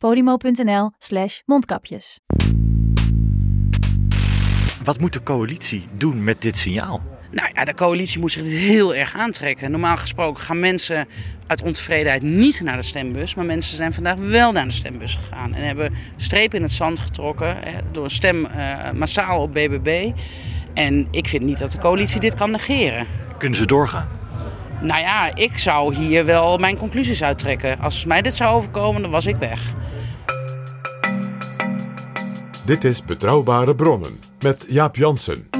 podimo.nl slash mondkapjes. Wat moet de coalitie doen met dit signaal? Nou ja, de coalitie moet zich dit heel erg aantrekken. Normaal gesproken gaan mensen uit ontevredenheid niet naar de stembus. Maar mensen zijn vandaag wel naar de stembus gegaan. En hebben strepen in het zand getrokken hè, door een stem eh, massaal op BBB. En ik vind niet dat de coalitie dit kan negeren. Kunnen ze doorgaan? Nou ja, ik zou hier wel mijn conclusies uittrekken. Als mij dit zou overkomen, dan was ik weg. Dit is Betrouwbare Bronnen met Jaap Jansen.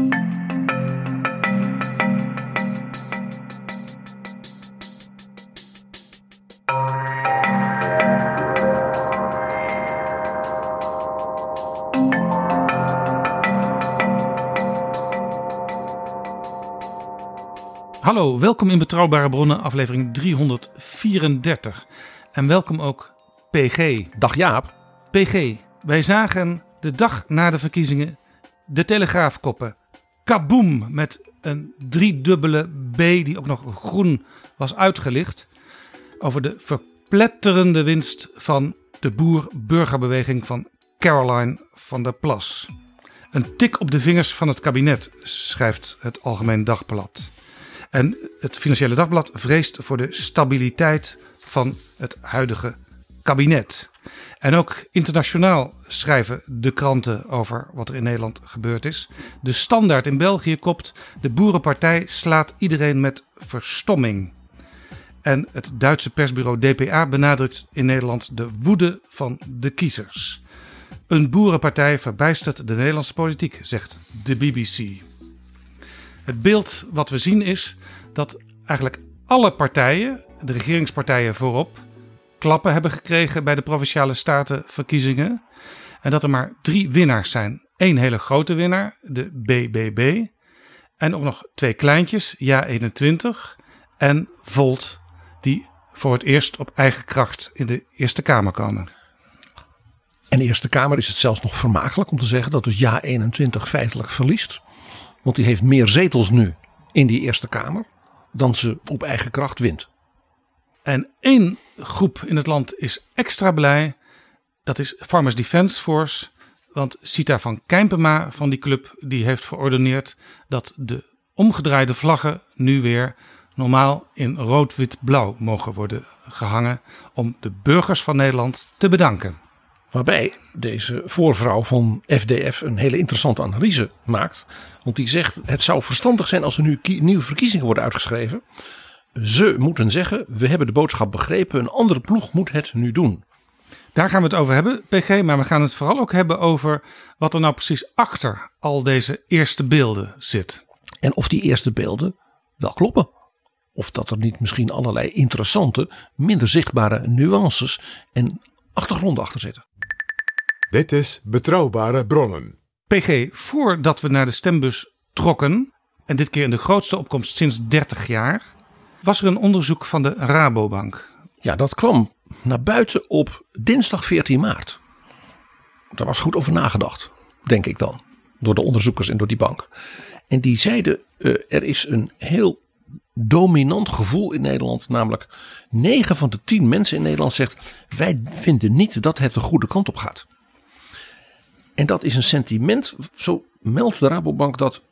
Welkom in Betrouwbare Bronnen, aflevering 334. En welkom ook PG. Dag Jaap. PG, wij zagen de dag na de verkiezingen de Telegraafkoppen. Kaboom, met een driedubbele B die ook nog groen was uitgelicht. Over de verpletterende winst van de boer-burgerbeweging van Caroline van der Plas. Een tik op de vingers van het kabinet, schrijft het Algemeen Dagblad. En het Financiële Dagblad vreest voor de stabiliteit van het huidige kabinet. En ook internationaal schrijven de kranten over wat er in Nederland gebeurd is. De Standaard in België kopt: De Boerenpartij slaat iedereen met verstomming. En het Duitse persbureau DPA benadrukt in Nederland de woede van de kiezers. Een boerenpartij verbijstert de Nederlandse politiek, zegt de BBC. Het beeld wat we zien is dat eigenlijk alle partijen, de regeringspartijen voorop, klappen hebben gekregen bij de provinciale statenverkiezingen. En dat er maar drie winnaars zijn. Eén hele grote winnaar, de BBB. En ook nog twee kleintjes, Ja21 en Volt, die voor het eerst op eigen kracht in de Eerste Kamer komen. En de Eerste Kamer is het zelfs nog vermakelijk om te zeggen dat dus Ja 21 feitelijk verliest. Want die heeft meer zetels nu in die Eerste Kamer dan ze op eigen kracht wint. En één groep in het land is extra blij. Dat is Farmers Defence Force. Want Sita van Kijmpema van die club die heeft verordeneerd dat de omgedraaide vlaggen nu weer normaal in rood-wit-blauw mogen worden gehangen om de burgers van Nederland te bedanken. Waarbij deze voorvrouw van FDF een hele interessante analyse maakt. Want die zegt het zou verstandig zijn als er nu nieuwe verkiezingen worden uitgeschreven. Ze moeten zeggen we hebben de boodschap begrepen. Een andere ploeg moet het nu doen. Daar gaan we het over hebben, PG, maar we gaan het vooral ook hebben over wat er nou precies achter al deze eerste beelden zit. En of die eerste beelden wel kloppen. Of dat er niet misschien allerlei interessante, minder zichtbare nuances en achtergronden achter zitten. Dit is Betrouwbare Bronnen. PG, voordat we naar de stembus trokken, en dit keer in de grootste opkomst sinds 30 jaar, was er een onderzoek van de Rabobank. Ja, dat kwam naar buiten op dinsdag 14 maart. Daar was goed over nagedacht, denk ik dan. Door de onderzoekers en door die bank. En die zeiden, eh, er is een heel dominant gevoel in Nederland. Namelijk 9 van de 10 mensen in Nederland zegt, wij vinden niet dat het de goede kant op gaat. En dat is een sentiment, zo meldt de Rabobank, dat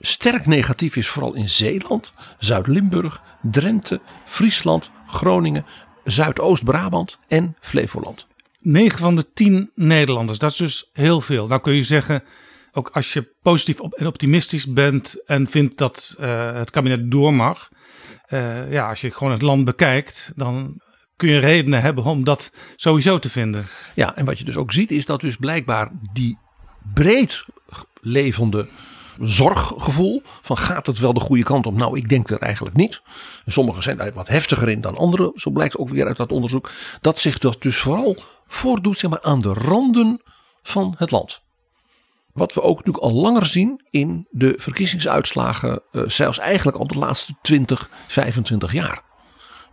sterk negatief is, vooral in Zeeland, Zuid-Limburg, Drenthe, Friesland, Groningen, Zuidoost-Brabant en Flevoland. 9 van de 10 Nederlanders. Dat is dus heel veel. Nou kun je zeggen, ook als je positief en optimistisch bent en vindt dat eh, het kabinet door mag. eh, ja, als je gewoon het land bekijkt, dan kun je redenen hebben om dat sowieso te vinden. Ja, en wat je dus ook ziet is dat dus blijkbaar die breed levende zorggevoel van gaat het wel de goede kant op? Nou, ik denk het eigenlijk niet. En sommigen zijn daar wat heftiger in dan anderen, zo blijkt ook weer uit dat onderzoek. Dat zich dat dus vooral voordoet zeg maar, aan de randen van het land. Wat we ook natuurlijk al langer zien in de verkiezingsuitslagen, eh, zelfs eigenlijk al de laatste 20, 25 jaar.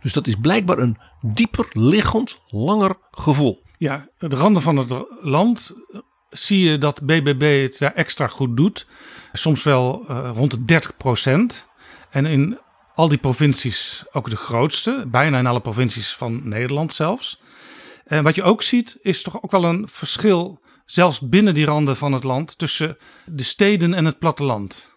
Dus dat is blijkbaar een dieper liggend, langer gevoel. Ja, de randen van het land eh, zie je dat BBB het daar extra goed doet. Soms wel eh, rond de 30 procent. En in al die provincies ook de grootste. Bijna in alle provincies van Nederland zelfs. En wat je ook ziet is toch ook wel een verschil, zelfs binnen die randen van het land, tussen de steden en het platteland.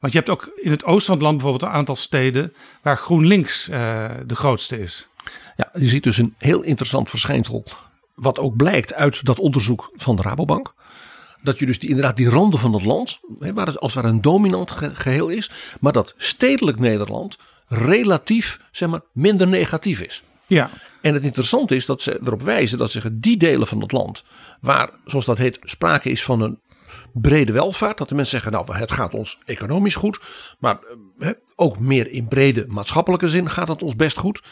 Want je hebt ook in het oosten van het land bijvoorbeeld een aantal steden waar GroenLinks eh, de grootste is. Ja, je ziet dus een heel interessant verschijnsel. Wat ook blijkt uit dat onderzoek van de Rabobank. Dat je dus die, inderdaad die randen van het land, hè, waar het als het ware een dominant ge- geheel is. Maar dat stedelijk Nederland relatief zeg maar, minder negatief is. Ja, En het interessante is dat ze erop wijzen dat zeggen die delen van het land. Waar, zoals dat heet, sprake is van een brede welvaart. Dat de mensen zeggen, nou het gaat ons economisch goed. Maar eh, ook meer in brede maatschappelijke zin gaat het ons best goed.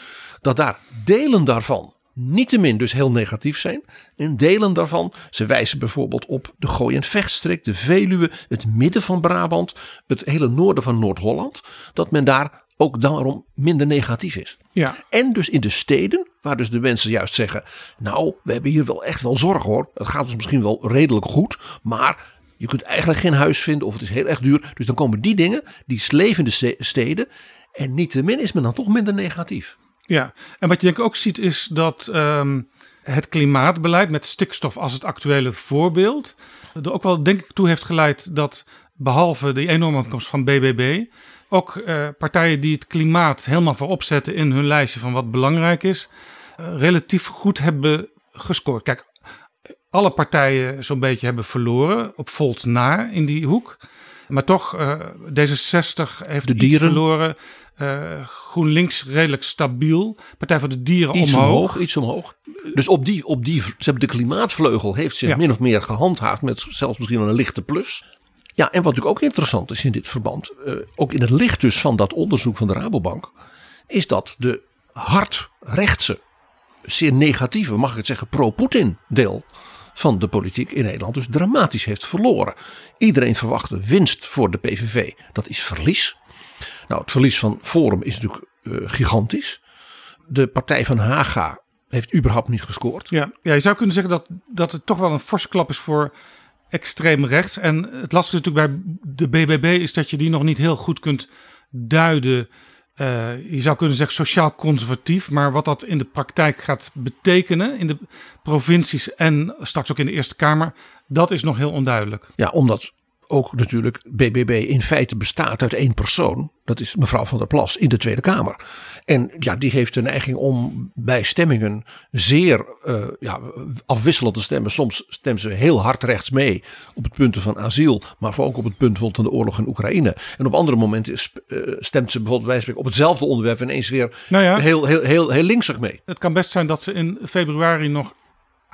Dat daar delen daarvan niettemin dus heel negatief zijn. En delen daarvan, ze wijzen bijvoorbeeld op de Gooi- en Vechtstreek, de Veluwe, het midden van Brabant, het hele noorden van Noord-Holland. Dat men daar ook daarom minder negatief is. ja. En dus in de steden, waar dus de mensen juist zeggen: Nou, we hebben hier wel echt wel zorg hoor. Het gaat ons misschien wel redelijk goed, maar je kunt eigenlijk geen huis vinden of het is heel erg duur. Dus dan komen die dingen, die sleven in de ste- steden. En niettemin is men dan toch minder negatief. Ja, en wat je denk ik ook ziet is dat ehm, het klimaatbeleid met stikstof als het actuele voorbeeld er ook wel denk ik toe heeft geleid dat behalve de enorme opkomst van BBB ook eh, partijen die het klimaat helemaal voorop zetten in hun lijstje van wat belangrijk is, eh, relatief goed hebben gescoord. Kijk, alle partijen zo'n beetje hebben verloren op Volt na in die hoek. Maar toch, eh, D66 heeft De dieren. verloren. Eh, GroenLinks redelijk stabiel. Partij voor de Dieren Iets omhoog. omhoog, iets omhoog. Dus op die, op die, ze hebben de klimaatvleugel heeft zich Ja. min of meer gehandhaafd met zelfs misschien wel een lichte plus. Ja, en wat natuurlijk ook interessant is in dit verband, eh, ook in het licht dus van dat onderzoek van de Rabobank, is dat de hardrechtse, zeer negatieve, mag ik het zeggen, pro-Poetin deel van de politiek in Nederland dus dramatisch heeft verloren. Iedereen verwachtte winst voor de PVV. Dat is verlies. Nou, het verlies van Forum is natuurlijk eh, gigantisch. De partij van Haga heeft überhaupt niet gescoord. Ja, ja, je zou kunnen zeggen dat, dat het toch wel een forse klap is voor extreem rechts. En het lastige natuurlijk bij de BBB is dat je die nog niet heel goed kunt duiden. Eh, je zou kunnen zeggen sociaal conservatief. Maar wat dat in de praktijk gaat betekenen in de provincies en straks ook in de Eerste Kamer, dat is nog heel onduidelijk. Ja, omdat ook natuurlijk BBB in feite bestaat uit één persoon. Dat is mevrouw van der Plas in de Tweede Kamer. En ja, die heeft de neiging om bij stemmingen zeer eh, ja, afwisselend te stemmen. Soms stemt ze heel hard rechts mee op het punt van asiel. Maar ook op het punt van de oorlog in Oekraïne. En op andere momenten eh, stemt ze bijvoorbeeld bij op hetzelfde onderwerp ineens weer Nou ja. heel, heel, heel, heel linksig mee. Het kan best zijn dat ze in februari nog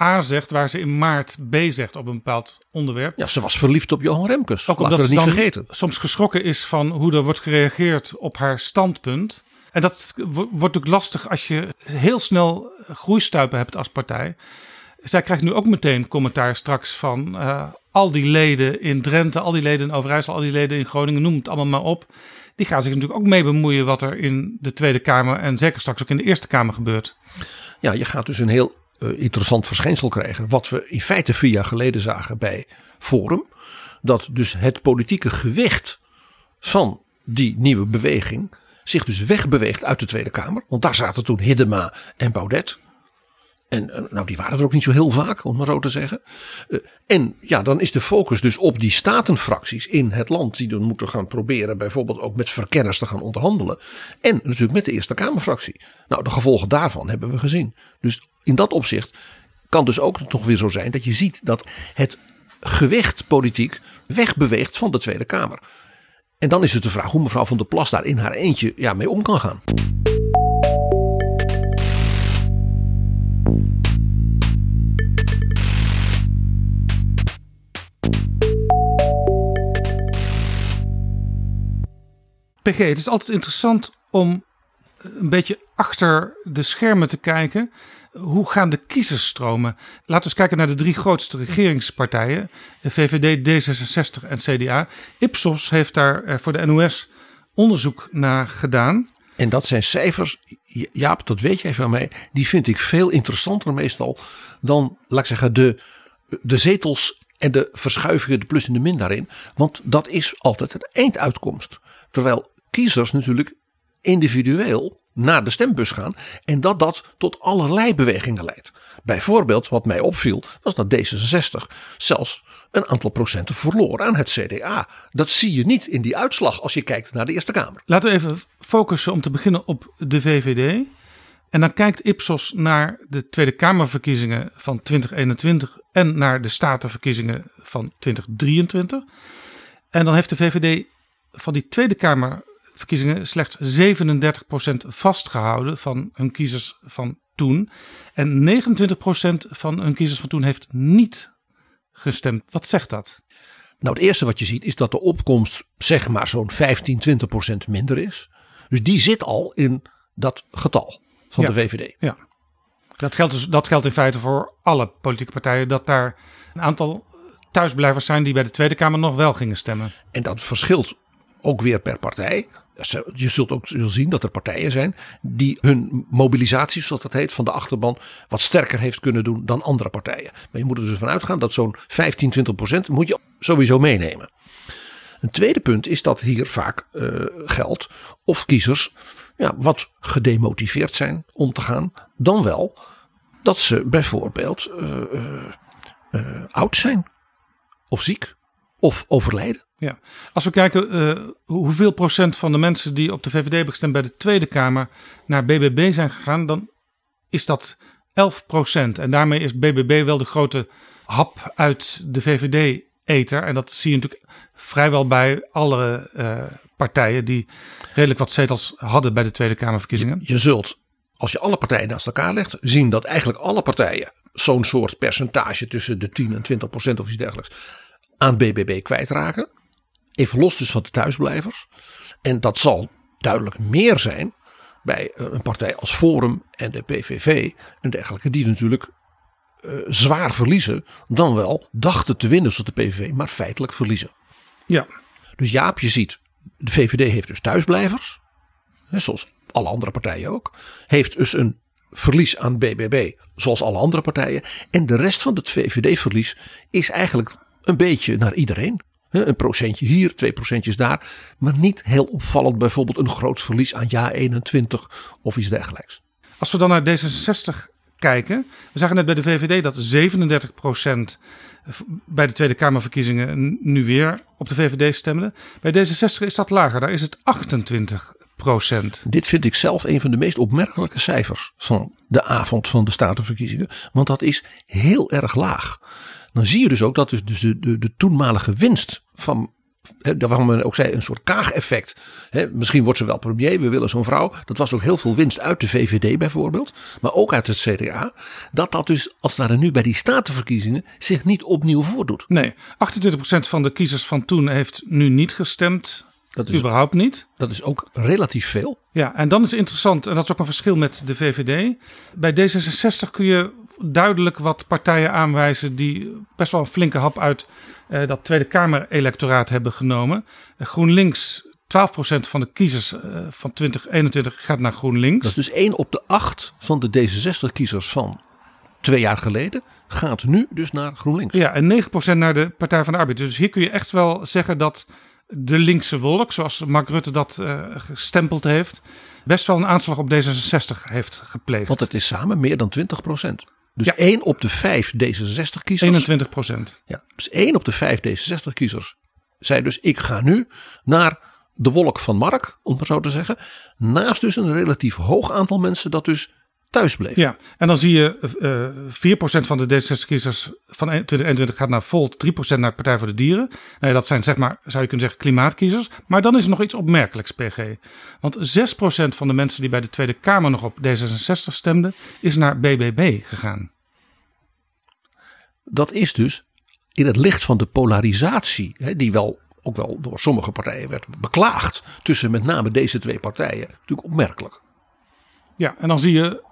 A zegt, waar ze in maart B zegt op een bepaald onderwerp. Ja, ze was verliefd op Johan Remkes. Ook Laten omdat we ze dat niet vergeten. soms geschrokken is van hoe er wordt gereageerd op haar standpunt. En dat wo- wordt ook lastig als je heel snel groeistuipen hebt als partij. Zij krijgt nu ook meteen commentaar straks van eh, al die leden in Drenthe, al die leden in Overijssel, al die leden in Groningen, noem het allemaal maar op. Die gaan zich natuurlijk ook mee bemoeien wat er in de Tweede Kamer en zeker straks ook in de Eerste Kamer gebeurt. Ja, je gaat dus een heel eh, interessant verschijnsel krijgen. Wat we in feite vier jaar geleden zagen bij Forum. Dat dus het politieke gewicht van die nieuwe beweging zich dus wegbeweegt uit de Tweede Kamer. Want daar zaten toen Hiddema en Baudet. En eh, nou, die waren er ook niet zo heel vaak, om maar zo te zeggen. Eh, en ja, dan is de focus dus op die statenfracties in het land. Die dan moeten gaan proberen bijvoorbeeld ook met verkenners te gaan onderhandelen. En natuurlijk met de Eerste Kamerfractie. Nou, de gevolgen daarvan hebben we gezien. Dus in dat opzicht kan dus ook nog weer zo zijn dat je ziet dat het gewicht politiek wegbeweegt van de Tweede Kamer. En dan is het de vraag hoe mevrouw van der Plas daar in haar eentje ja, mee om kan gaan. Het is altijd interessant om een beetje achter de schermen te kijken. Hoe gaan de kiezers stromen? Laten we eens kijken naar de drie grootste regeringspartijen: VVD, D66 en CDA. Ipsos heeft daar eh, voor de NOS onderzoek naar gedaan. En dat zijn cijfers, Jaap, dat weet jij van mij, die vind ik veel interessanter meestal dan, laat ik zeggen, de, de zetels en de verschuivingen, de plus en de min daarin. Want dat is altijd een einduitkomst. Terwijl kiezers natuurlijk individueel naar de stembus gaan en dat dat tot allerlei bewegingen leidt. Bijvoorbeeld, wat mij opviel, was dat D66 zelfs een aantal procenten verloor aan het CDA. Dat zie je niet in die uitslag als je kijkt naar de Eerste Kamer. Laten we even focussen om te beginnen op de VVD. En dan kijkt Ipsos naar de Tweede Kamerverkiezingen van 2021 en naar de Statenverkiezingen van 2023. En dan heeft de VVD van die Tweede Kamerverkiezingen slechts 37% vastgehouden van hun kiezers van toen. En 29% van hun kiezers van toen heeft niet gestemd. Wat zegt dat? Nou, het eerste wat je ziet is dat de opkomst zeg maar zo'n 15, 20% minder is. Dus die zit al in dat getal van de VVD. Ja. Dat geldt, dus, dat geldt in feite voor alle politieke partijen. Dat daar een aantal thuisblijvers zijn die bij de Tweede Kamer nog wel gingen stemmen. En dat verschilt ook weer per partij. Je zult ook zien dat er partijen zijn die hun mobilisatie, zoals dat heet, van de achterban wat sterker heeft kunnen doen dan andere partijen. Maar je moet er dus vanuit gaan dat zo'n 15, 20 procent moet je sowieso meenemen. Een tweede punt is dat hier vaak uh, geldt of kiezers ja, wat gedemotiveerd zijn om te gaan, dan wel dat ze bijvoorbeeld uh, uh, oud zijn of ziek of overlijden. Ja, als we kijken uh, hoeveel procent van de mensen die op de VVD hebben gestemd bij de Tweede Kamer naar BBB zijn gegaan, dan is dat 11 procent. En daarmee is BBB wel de grote hap uit de VVD-eter. En dat zie je natuurlijk vrijwel bij alle uh, partijen die redelijk wat zetels hadden bij de Tweede Kamerverkiezingen. Je, je zult, als je alle partijen naast elkaar legt, zien dat eigenlijk alle partijen zo'n soort percentage tussen de 10 en 20 procent of iets dergelijks aan BBB kwijtraken. Even los dus van de thuisblijvers. En dat zal duidelijk meer zijn bij een partij als Forum en de PVV en dergelijke, die natuurlijk uh, zwaar verliezen, dan wel dachten te winnen zoals de PVV, maar feitelijk verliezen. Ja. Dus Jaap, je ziet, de VVD heeft dus thuisblijvers, hè, zoals alle andere partijen ook, heeft dus een verlies aan BBB, zoals alle andere partijen, en de rest van het VVD-verlies is eigenlijk een beetje naar iedereen. Een procentje hier, twee procentjes daar. Maar niet heel opvallend bijvoorbeeld een groot verlies aan jaar 21 of iets dergelijks. Als we dan naar D66 kijken. We zagen net bij de VVD dat 37 procent bij de Tweede Kamerverkiezingen nu weer op de VVD stemde. Bij D66 is dat lager, daar is het 28 procent. Dit vind ik zelf een van de meest opmerkelijke cijfers van de avond van de Statenverkiezingen. Want dat is heel erg laag dan zie je dus ook dat dus, dus de, de, de toenmalige winst van waarvan men ook zei, een soort kaageffect. misschien wordt ze wel premier, we willen zo'n vrouw. Dat was ook heel veel winst uit de VVD bijvoorbeeld. Maar ook uit het CDA. Dat dat dus, als het nu bij die statenverkiezingen, zich niet opnieuw voordoet. Nee, 28% van de kiezers van toen heeft nu niet gestemd. Dat is, überhaupt niet. Dat is ook relatief veel. Ja, en dan is het interessant, en dat is ook een verschil met de VVD. Bij D66 kun je duidelijk wat partijen aanwijzen die best wel een flinke hap uit uh, dat Tweede Kamer-electoraat hebben genomen. Uh, GroenLinks, 12% van de kiezers uh, van 2021 gaat naar GroenLinks. Dat is dus 1 op de 8 van de D66-kiezers van twee jaar geleden gaat nu dus naar GroenLinks. Ja, en 9% naar de Partij van de Arbeid. Dus hier kun je echt wel zeggen dat de linkse wolk, zoals Mark Rutte dat gestempeld heeft, best wel een aanslag op D66 heeft gepleegd. Want het is samen meer dan 20 dus ja. 1 op de 5 D66-kiezers. 21 procent. Ja, dus 1 op de 5 D66-kiezers zei dus: ik ga nu naar de wolk van Mark, om het maar zo te zeggen. Naast dus een relatief hoog aantal mensen dat dus thuis bleef. Ja, en dan zie je uh, 4% van de D66-kiezers van 2021 gaat naar Volt, 3% naar de Partij voor de Dieren. Nou dat zijn zeg maar, zou je kunnen zeggen, klimaatkiezers. Maar dan is er nog iets opmerkelijks, PG. Want 6% van de mensen die bij de Tweede Kamer nog op D66 stemden, is naar BBB gegaan. Dat is dus in het licht van de polarisatie, hè, die wel ook wel door sommige partijen werd beklaagd tussen met name deze twee partijen, natuurlijk opmerkelijk. Ja, en dan zie je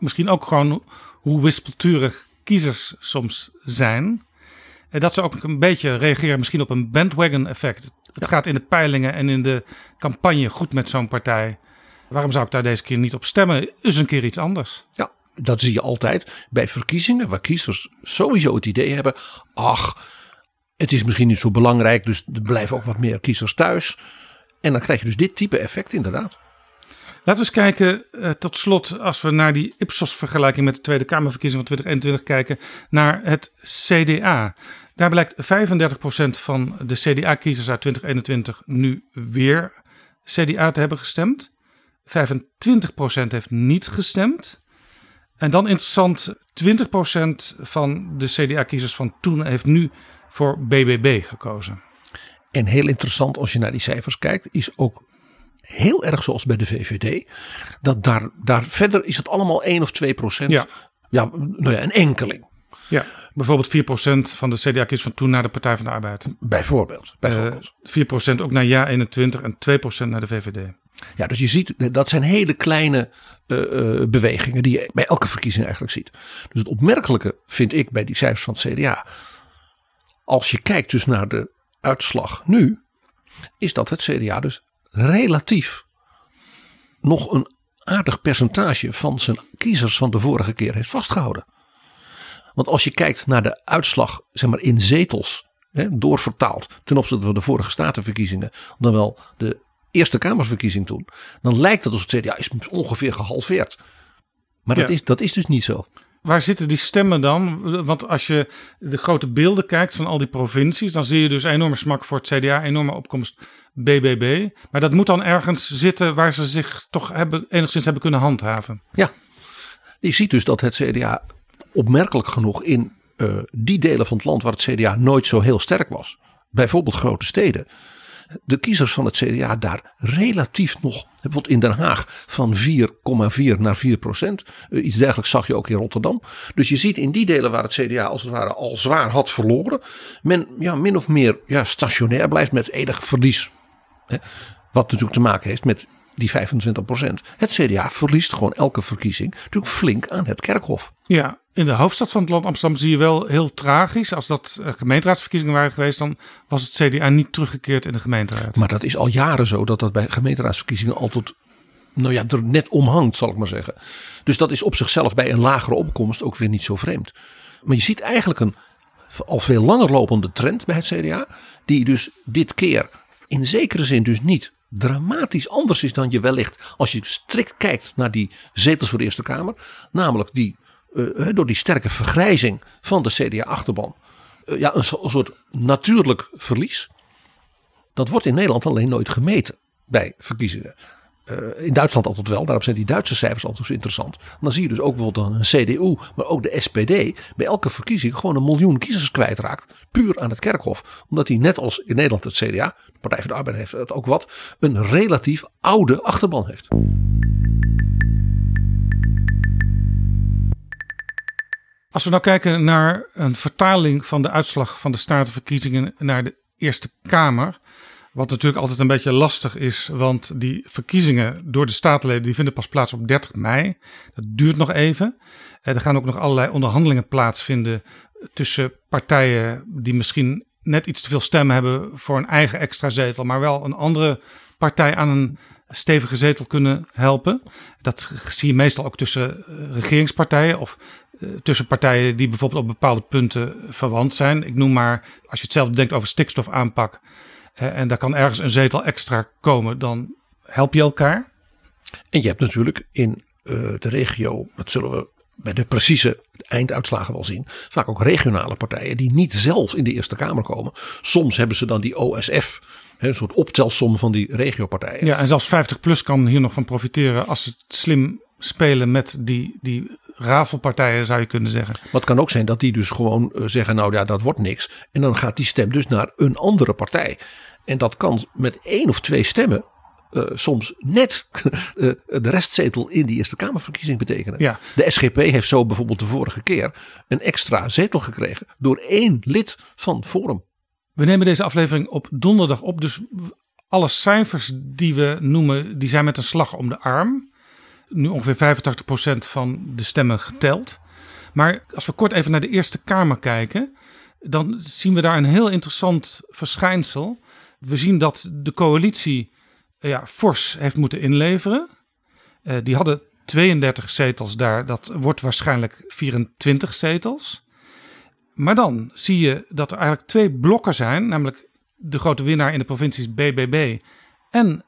misschien ook gewoon hoe wispelturig kiezers soms zijn. En dat ze ook een beetje reageren misschien op een bandwagon effect. Het gaat in de peilingen en in de campagne goed met zo'n partij. Waarom zou ik daar deze keer niet op stemmen? Is een keer iets anders. Ja, dat zie je altijd bij verkiezingen waar kiezers sowieso het idee hebben. Ach, het is misschien niet zo belangrijk, dus er blijven ook wat meer kiezers thuis. En dan krijg je dus dit type effect inderdaad. Laten we eens kijken, uh, tot slot, als we naar die Ipsos-vergelijking met de Tweede Kamerverkiezingen van 2021 kijken, naar het CDA. Daar blijkt 35% van de CDA-kiezers uit 2021 nu weer CDA te hebben gestemd. 25% heeft niet gestemd. En dan interessant, 20% van de CDA-kiezers van toen heeft nu voor BBB gekozen. En heel interessant als je naar die cijfers kijkt, is ook heel erg zoals bij de VVD. Dat daar, daar verder is het allemaal 1 of 2 procent. Ja. ja, nou ja, een enkeling. Ja, bijvoorbeeld 4 procent van de CDA kiest van toen naar de Partij van de Arbeid. Bijvoorbeeld. bijvoorbeeld. Uh, 4 procent ook naar Ja 21 en 2 procent naar de VVD. Ja, dus je ziet, dat zijn hele kleine uh, uh, bewegingen die je bij elke verkiezing eigenlijk ziet. Dus het opmerkelijke vind ik bij die cijfers van het CDA. Als je kijkt dus naar de uitslag nu, is dat het CDA dus relatief nog een aardig percentage van zijn kiezers van de vorige keer heeft vastgehouden. Want als je kijkt naar de uitslag zeg maar, in zetels, hè, doorvertaald ten opzichte van de vorige statenverkiezingen, dan wel de Eerste Kamerverkiezing toen, dan lijkt het alsof het CDA is ongeveer gehalveerd. Maar dat, is, dat is dus niet zo. Waar zitten die stemmen dan? Want als je de grote beelden kijkt van al die provincies, dan zie je dus enorme smak voor het CDA, enorme opkomst BBB. Maar dat moet dan ergens zitten waar ze zich toch hebben, enigszins hebben kunnen handhaven. Ja, je ziet dus dat het CDA opmerkelijk genoeg in uh, die delen van het land waar het CDA nooit zo heel sterk was, bijvoorbeeld grote steden, de kiezers van het CDA daar relatief nog, bijvoorbeeld in Den Haag, van 4,4 naar 4 procent. Uh, iets dergelijks zag je ook in Rotterdam. Dus je ziet in die delen waar het CDA als het ware al zwaar had verloren, men ja, min of meer ja, stationair blijft met enig verlies. Wat natuurlijk te maken heeft met die 25 procent. Het CDA verliest gewoon elke verkiezing natuurlijk flink aan het kerkhof. Ja, in de hoofdstad van het land Amsterdam zie je wel heel tragisch. Als dat eh, gemeenteraadsverkiezingen waren geweest, dan was het CDA niet teruggekeerd in de gemeenteraad. Maar dat is al jaren zo dat dat bij gemeenteraadsverkiezingen altijd, nou ja, er net omhangt, zal ik maar zeggen. Dus dat is op zichzelf bij een lagere opkomst ook weer niet zo vreemd. Maar je ziet eigenlijk een al veel langer lopende trend bij het CDA, die dus dit keer in zekere zin dus niet dramatisch anders is dan je wellicht als je strikt kijkt naar die zetels voor de Eerste Kamer. Namelijk die uh, door die sterke vergrijzing van de CDA-achterban. Uh, ja, een, soort natuurlijk verlies. Dat wordt in Nederland alleen nooit gemeten bij verkiezingen. Uh, in Duitsland altijd wel, daarom zijn die Duitse cijfers altijd zo interessant. Dan zie je dus ook bijvoorbeeld een CDU, maar ook de SPD bij elke verkiezing gewoon een miljoen kiezers kwijtraakt. Puur aan het kerkhof. Omdat hij net als in Nederland het CDA, de Partij van de Arbeid heeft het ook wat, een relatief oude achterban heeft. Als we nou kijken naar een vertaling van de uitslag van de statenverkiezingen naar de Eerste Kamer. Wat natuurlijk altijd een beetje lastig is, want die verkiezingen door de statenleden die vinden pas plaats op 30 mei. Dat duurt nog even. Er gaan ook nog allerlei onderhandelingen plaatsvinden tussen partijen die misschien net iets te veel stemmen hebben voor een eigen extra zetel, maar wel een andere partij aan een stevige zetel kunnen helpen. Dat zie je meestal ook tussen regeringspartijen of eh, tussen partijen die bijvoorbeeld op bepaalde punten verwant zijn. Ik noem maar, als je hetzelfde denkt over stikstofaanpak en daar kan ergens een zetel extra komen, dan help je elkaar. En je hebt natuurlijk in uh, de regio, dat zullen we bij de precieze einduitslagen wel zien, vaak ook regionale partijen die niet zelf in de Eerste Kamer komen. Soms hebben ze dan die OSF, een soort optelsom van die regiopartijen. Ja, en zelfs 50 plus kan hier nog van profiteren als het slim spelen met die, die rafelpartijen, zou je kunnen zeggen. Maar het kan ook zijn dat die dus gewoon eh, zeggen, nou ja, dat wordt niks. En dan gaat die stem dus naar een andere partij. En dat kan met één of twee stemmen eh, soms net eh, de restzetel in die Eerste Kamerverkiezing betekenen. Ja. De SGP heeft zo bijvoorbeeld de vorige keer een extra zetel gekregen door één lid van Forum. We nemen deze aflevering op donderdag op, dus alle cijfers die we noemen, die zijn met een slag om de arm. Nu ongeveer 85% van de stemmen geteld. Maar als we kort even naar de Eerste Kamer kijken, dan zien we daar een heel interessant verschijnsel. We zien dat de coalitie ja, fors heeft moeten inleveren. Uh, die hadden 32 zetels daar, dat wordt waarschijnlijk 24 zetels. Maar dan zie je dat er eigenlijk twee blokken zijn, namelijk de grote winnaar in de provincies BBB en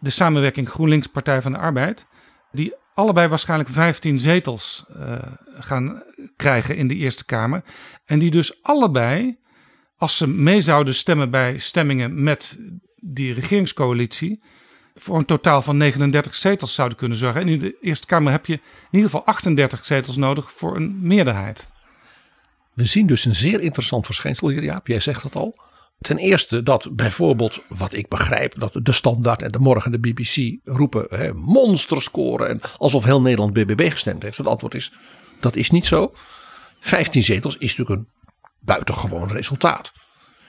de samenwerking GroenLinks Partij van de Arbeid, die allebei waarschijnlijk 15 zetels uh, gaan krijgen in de Eerste Kamer. En die dus allebei, als ze mee zouden stemmen bij stemmingen met die regeringscoalitie, voor een totaal van 39 zetels zouden kunnen zorgen. En in de Eerste Kamer heb je in ieder geval 38 zetels nodig voor een meerderheid. We zien dus een zeer interessant verschijnsel hier, Jaap. Jij zegt dat al. Ten eerste dat bijvoorbeeld, wat ik begrijp, dat de Standaard en de Morgen de BBC roepen hè, monsterscoren. En alsof heel Nederland BBB gestemd heeft. Het antwoord is, dat is niet zo. 15 zetels is natuurlijk een buitengewoon resultaat.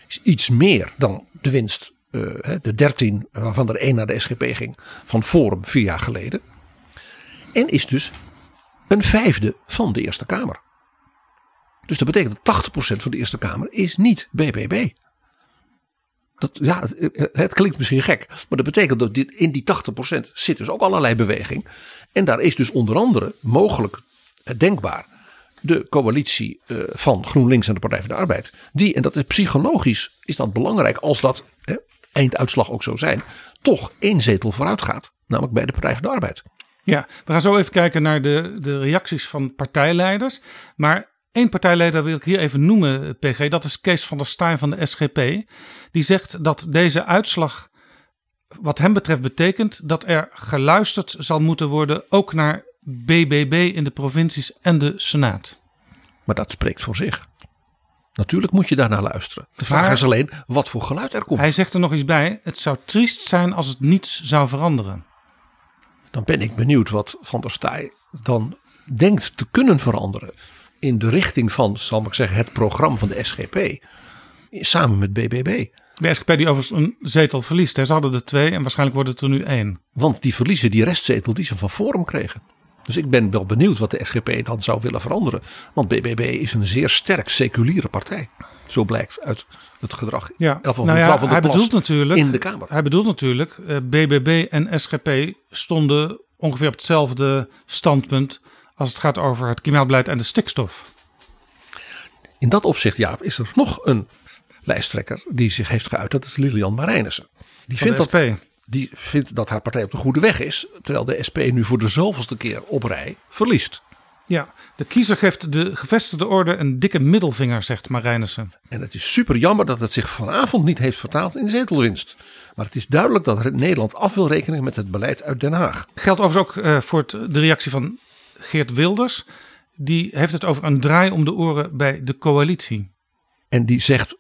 Is iets meer dan de winst, uh, de 13, waarvan er één naar de SGP ging, van Forum vier jaar geleden. En is dus een vijfde van de Eerste Kamer. Dus dat betekent dat 80% van de Eerste Kamer is niet BBB. Dat, ja, het, het, klinkt misschien gek, maar dat betekent dat dit, in die 80% zit dus ook allerlei beweging. En daar is dus onder andere mogelijk denkbaar de coalitie uh, van GroenLinks en de Partij van de Arbeid. Die, en dat is psychologisch, is dat belangrijk als dat hè, einduitslag ook zo zijn, toch één zetel vooruit gaat. Namelijk bij de Partij van de Arbeid. Ja, we gaan zo even kijken naar de, de reacties van partijleiders. Maar Eén partijleider wil ik hier even noemen, PG. Dat is Kees van der Staaij van de SGP. Die zegt dat deze uitslag, wat hem betreft, betekent dat er geluisterd zal moeten worden. ook naar BBB in de provincies en de Senaat. Maar dat spreekt voor zich. Natuurlijk moet je daarnaar luisteren. De vraag is alleen wat voor geluid er komt. Hij zegt er nog iets bij. Het zou triest zijn als het niets zou veranderen. Dan ben ik benieuwd wat Van der Staaij dan denkt te kunnen veranderen in de richting van, zal ik zeggen, het programma van de SGP. Samen met BBB. De SGP die overigens een zetel verliest. Ze hadden er twee en waarschijnlijk wordt het er nu één. Want die verliezen die restzetel die ze van Forum kregen. Dus ik ben wel benieuwd wat de SGP dan zou willen veranderen. Want BBB is een zeer sterk seculiere partij. Zo blijkt uit het gedrag. Ja, van nou ja, van hij bedoelt natuurlijk in de Kamer. Hij bedoelt natuurlijk, uh, BBB en SGP stonden ongeveer op hetzelfde standpunt als het gaat over het klimaatbeleid en de stikstof. In dat opzicht, Jaap, is er nog een lijsttrekker die zich heeft geuit. Dat is Lilian Marijnissen. Die vindt, dat, die vindt dat haar partij op de goede weg is. Terwijl de SP nu voor de zoveelste keer op rij verliest. Ja, de kiezer geeft de gevestigde orde een dikke middelvinger, zegt Marijnissen. En het is super jammer dat het zich vanavond niet heeft vertaald in zetelwinst. Maar het is duidelijk dat Nederland af wil rekenen met het beleid uit Den Haag. Geldt overigens ook uh, voor het, de reactie van Geert Wilders. Die heeft het over een draai om de oren bij de coalitie. En die zegt,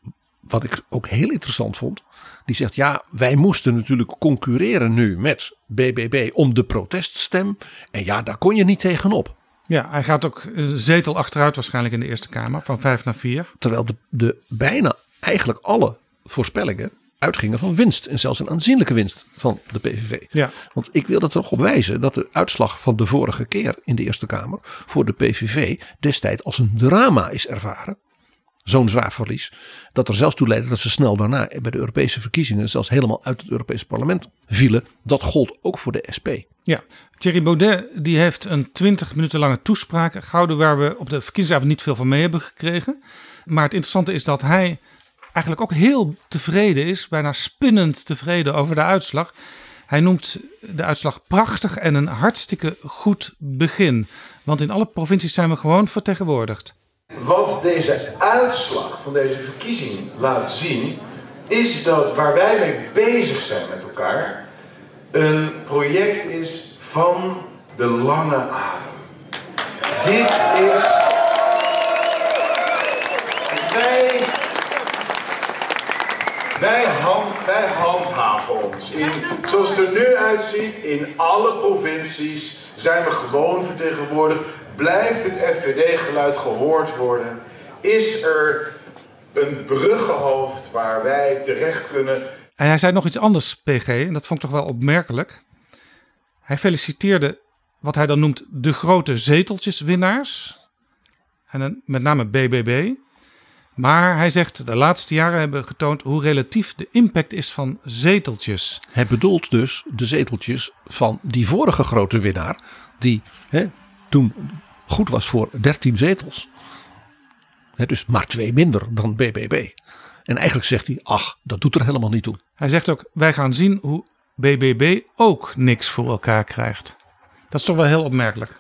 wat ik ook heel interessant vond. Die zegt ja, wij moesten natuurlijk concurreren nu met BBB om de proteststem. En ja, daar kon je niet tegenop. Ja, hij gaat ook een zetel achteruit waarschijnlijk in de Eerste Kamer, van vijf naar vier. Terwijl de, de bijna eigenlijk alle voorspellingen uitgingen van winst. En zelfs een aanzienlijke winst van de PVV. Ja. Want ik wil er toch op wijzen dat de uitslag van de vorige keer in de Eerste Kamer voor de PVV destijds als een drama is ervaren. Zo'n zwaar verlies. Dat er zelfs toe leidde dat ze snel daarna bij de Europese verkiezingen zelfs helemaal uit het Europese parlement vielen. Dat gold ook voor de SP. Ja, Thierry Baudet die heeft een 20 minuten lange toespraak gehouden waar we op de verkiezingsavond niet veel van mee hebben gekregen. Maar het interessante is dat hij eigenlijk ook heel tevreden is, bijna spinnend tevreden over de uitslag. Hij noemt de uitslag prachtig en een hartstikke goed begin. Want in alle provincies zijn we gewoon vertegenwoordigd. Wat deze uitslag van deze verkiezing laat zien, is dat waar wij mee bezig zijn met elkaar, een project is van de lange adem. Dit is. Wij. Wij, hand, handhaven ons. In, zoals het er nu uitziet, in alle provincies zijn we gewoon vertegenwoordigd. Blijft het FVD-geluid gehoord worden? Is er een bruggenhoofd waar wij terecht kunnen? En hij zei nog iets anders, PG, en dat vond ik toch wel opmerkelijk. Hij feliciteerde wat hij dan noemt de grote zeteltjeswinnaars. En dan met name BBB. Maar hij zegt de laatste jaren hebben getoond hoe relatief de impact is van zeteltjes. Hij bedoelt dus de zeteltjes van die vorige grote winnaar. Die hè, toen goed was voor 13 zetels. Dus maar twee minder dan BBB. En eigenlijk zegt hij, ach, dat doet er helemaal niet toe. Hij zegt ook, wij gaan zien hoe BBB ook niks voor elkaar krijgt. Dat is toch wel heel opmerkelijk.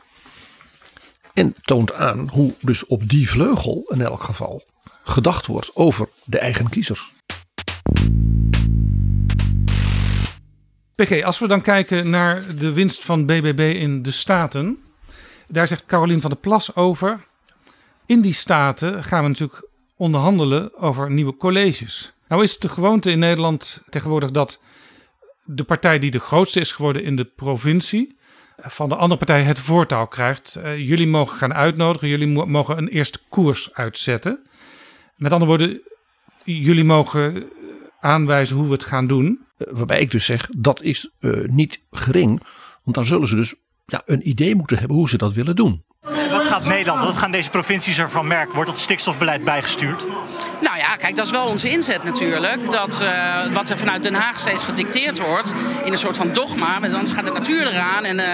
En toont aan hoe dus op die vleugel in elk geval gedacht wordt over de eigen kiezers. PG, als we dan kijken naar de winst van BBB in de Staten. Daar zegt Carolien van der Plas over. In die Staten gaan we natuurlijk onderhandelen over nieuwe colleges. Nou is het de gewoonte in Nederland tegenwoordig dat de partij die de grootste is geworden in de provincie van de andere partij het voortouw krijgt. Uh, jullie mogen gaan uitnodigen, jullie mo mogen een eerste koers uitzetten. Met andere woorden, jullie mogen aanwijzen hoe we het gaan doen. Waarbij ik dus zeg, dat is uh, niet gering. Want dan zullen ze dus ja, een idee moeten hebben hoe ze dat willen doen. Wat gaat Nederland, wat gaan deze provincies ervan merken? Wordt dat stikstofbeleid bijgestuurd? Nou ja, kijk, dat is wel onze inzet natuurlijk. Dat uh, wat er vanuit Den Haag steeds gedicteerd wordt in een soort van dogma. Want anders gaat de natuur eraan en... Uh,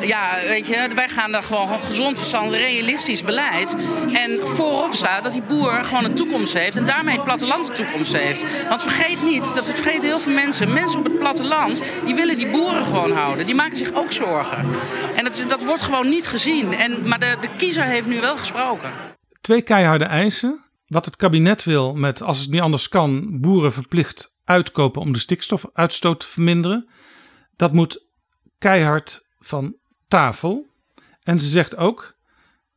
ja, weet je, wij gaan daar gewoon gezond verstand, realistisch beleid. En voorop staat dat die boer gewoon een toekomst heeft en daarmee het platteland een toekomst heeft. Want vergeet niet, dat vergeten heel veel mensen. Mensen op het platteland, die willen die boeren gewoon houden. Die maken zich ook zorgen. En dat, dat wordt gewoon niet gezien. En, maar de, de kiezer heeft nu wel gesproken. Twee keiharde eisen. Wat het kabinet wil met, als het niet anders kan, boeren verplicht uitkopen om de stikstofuitstoot te verminderen. Dat moet keihard van tafel. En ze zegt ook,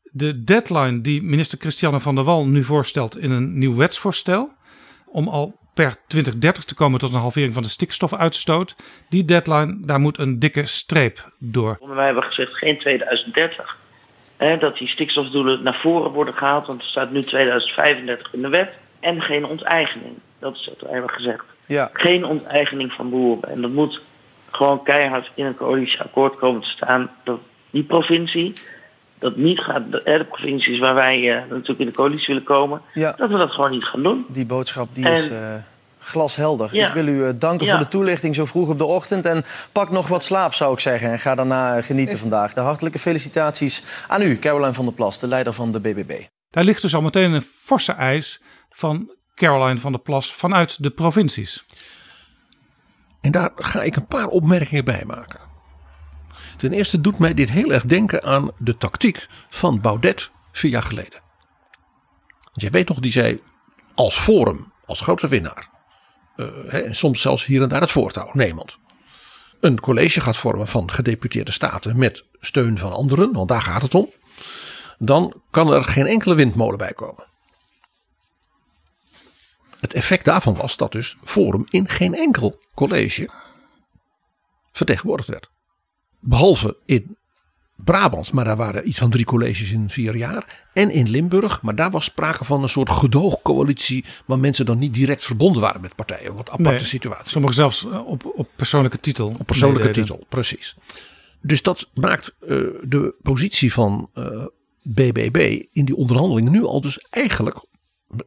de deadline die minister Christiane van der Wal nu voorstelt in een nieuw wetsvoorstel, om al per 2030 te komen tot een halvering van de stikstofuitstoot, die deadline, daar moet een dikke streep door. Wij hebben gezegd geen 2030. Hè, dat die stikstofdoelen naar voren worden gehaald, want er staat nu 2035 in de wet. En geen onteigening. Dat is wat wij hebben gezegd. Ja. Geen onteigening van boeren. En dat moet gewoon keihard in een coalitieakkoord komen te staan. Dat die provincie, dat niet gaat, de provincies waar wij uh, natuurlijk in de coalitie willen komen, ja. dat we dat gewoon niet gaan doen. Die boodschap die is uh, glashelder. Ja. Ik wil u uh, danken voor de toelichting zo vroeg op de ochtend. En pak nog wat slaap, zou ik zeggen. En ga daarna genieten vandaag. De hartelijke felicitaties aan u, Caroline van der Plas, de leider van de BBB. Daar ligt dus al meteen een forse eis van Caroline van der Plas vanuit de provincies. En daar ga ik een paar opmerkingen bij maken. Ten eerste doet mij dit heel erg denken aan de tactiek van Baudet vier jaar geleden. Want jij weet nog, die zei als forum, als grote winnaar. Hè, en soms zelfs hier en daar het voortouw, nemend. Een college gaat vormen van gedeputeerde staten met steun van anderen, want daar gaat het om. Dan kan er geen enkele windmolen bij komen. Het effect daarvan was dat dus Forum in geen enkel college vertegenwoordigd werd. Behalve in Brabant, maar daar waren iets van drie colleges in vier jaar. En in Limburg, maar daar was sprake van een soort gedoogcoalitie. waar mensen dan niet direct verbonden waren met partijen. Wat aparte nee, situatie. Sommigen zelfs op, op persoonlijke titel. Op persoonlijke titel, precies. Dus dat maakt uh, de positie van uh, BBB in die onderhandelingen nu al dus eigenlijk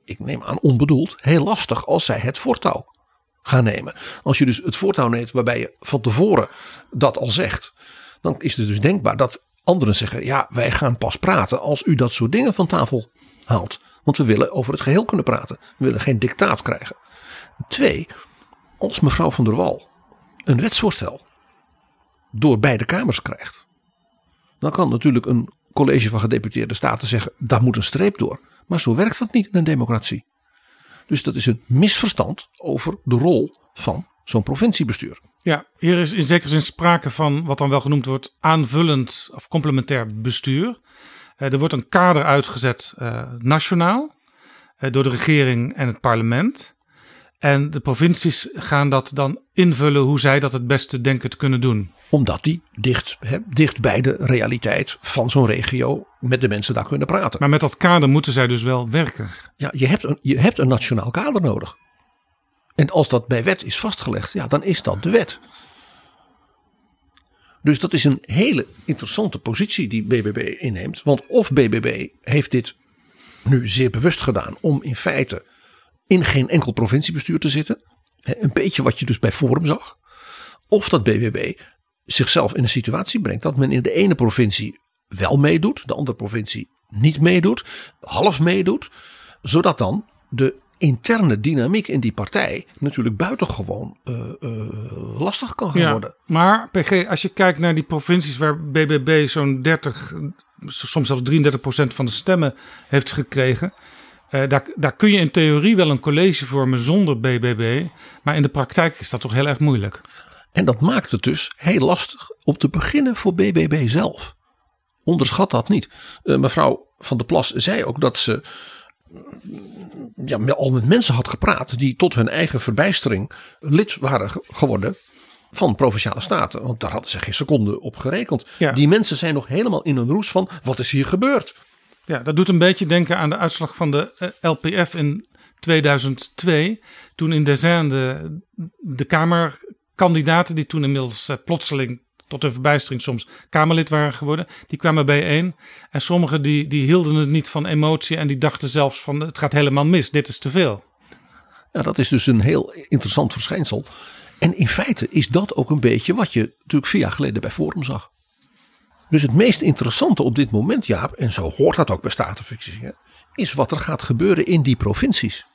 ik neem aan onbedoeld, heel lastig als zij het voortouw gaan nemen. Als je dus het voortouw neemt waarbij je van tevoren dat al zegt, dan is het dus denkbaar dat anderen zeggen: ja, wij gaan pas praten als u dat soort dingen van tafel haalt. Want we willen over het geheel kunnen praten. We willen geen dictaat krijgen. Twee, als mevrouw van der Wal een wetsvoorstel door beide kamers krijgt, dan kan natuurlijk een college van gedeputeerde staten zeggen: daar moet een streep door. Maar zo werkt dat niet in een democratie. Dus dat is een misverstand over de rol van zo'n provinciebestuur. Ja, hier is in zekere zin sprake van wat dan wel genoemd wordt aanvullend of complementair bestuur. Uh, er wordt een kader uitgezet uh, nationaal uh, door de regering en het parlement. En de provincies gaan dat dan invullen hoe zij dat het beste denken te kunnen doen. Omdat die dicht, dicht bij de realiteit van zo'n regio met de mensen daar kunnen praten. Maar met dat kader moeten zij dus wel werken. Ja, je hebt een, je hebt een nationaal kader nodig. En als dat bij wet is vastgelegd, ja, dan is dat de wet. Dus dat is een hele interessante positie die BBB inneemt. Want of BBB heeft dit nu zeer bewust gedaan om in feite in geen enkel provinciebestuur te zitten. Een beetje wat je dus bij Forum zag. Of dat BBB zichzelf in een situatie brengt dat men in de ene provincie wel meedoet, de andere provincie niet meedoet, half meedoet. Zodat dan de interne dynamiek in die partij natuurlijk buitengewoon uh, uh, lastig kan gaan ja, worden. Maar PG, als je kijkt naar die provincies waar BBB zo'n 30, soms zelfs 33 procent van de stemmen heeft gekregen. Uh, daar, daar kun je in theorie wel een college vormen zonder BBB. Maar in de praktijk is dat toch heel erg moeilijk. En dat maakt het dus heel lastig om te beginnen voor BBB zelf. Onderschat dat niet. mevrouw Van der Plas zei ook dat ze ja, al met mensen had gepraat die tot hun eigen verbijstering lid waren geworden van provinciale staten. Want daar hadden ze geen seconde op gerekend. Ja. Die mensen zijn nog helemaal in een roes van wat is hier gebeurd. Ja, dat doet een beetje denken aan de uitslag van de eh, LPF in 2002. Toen in Dezen de, de Kamerkandidaten, die toen inmiddels uh, plotseling tot hun verbijstering soms Kamerlid waren geworden. Die kwamen bijeen. En sommigen die, die hielden het niet van emotie en die dachten zelfs van het gaat helemaal mis, dit is te veel. Ja, dat is dus een heel interessant verschijnsel. En in feite is dat ook een beetje wat je natuurlijk vier jaar geleden bij Forum zag. Dus het meest interessante op dit moment, Jaap, en zo hoort dat ook bij statenverkiezingen, is wat er gaat gebeuren in die provincies.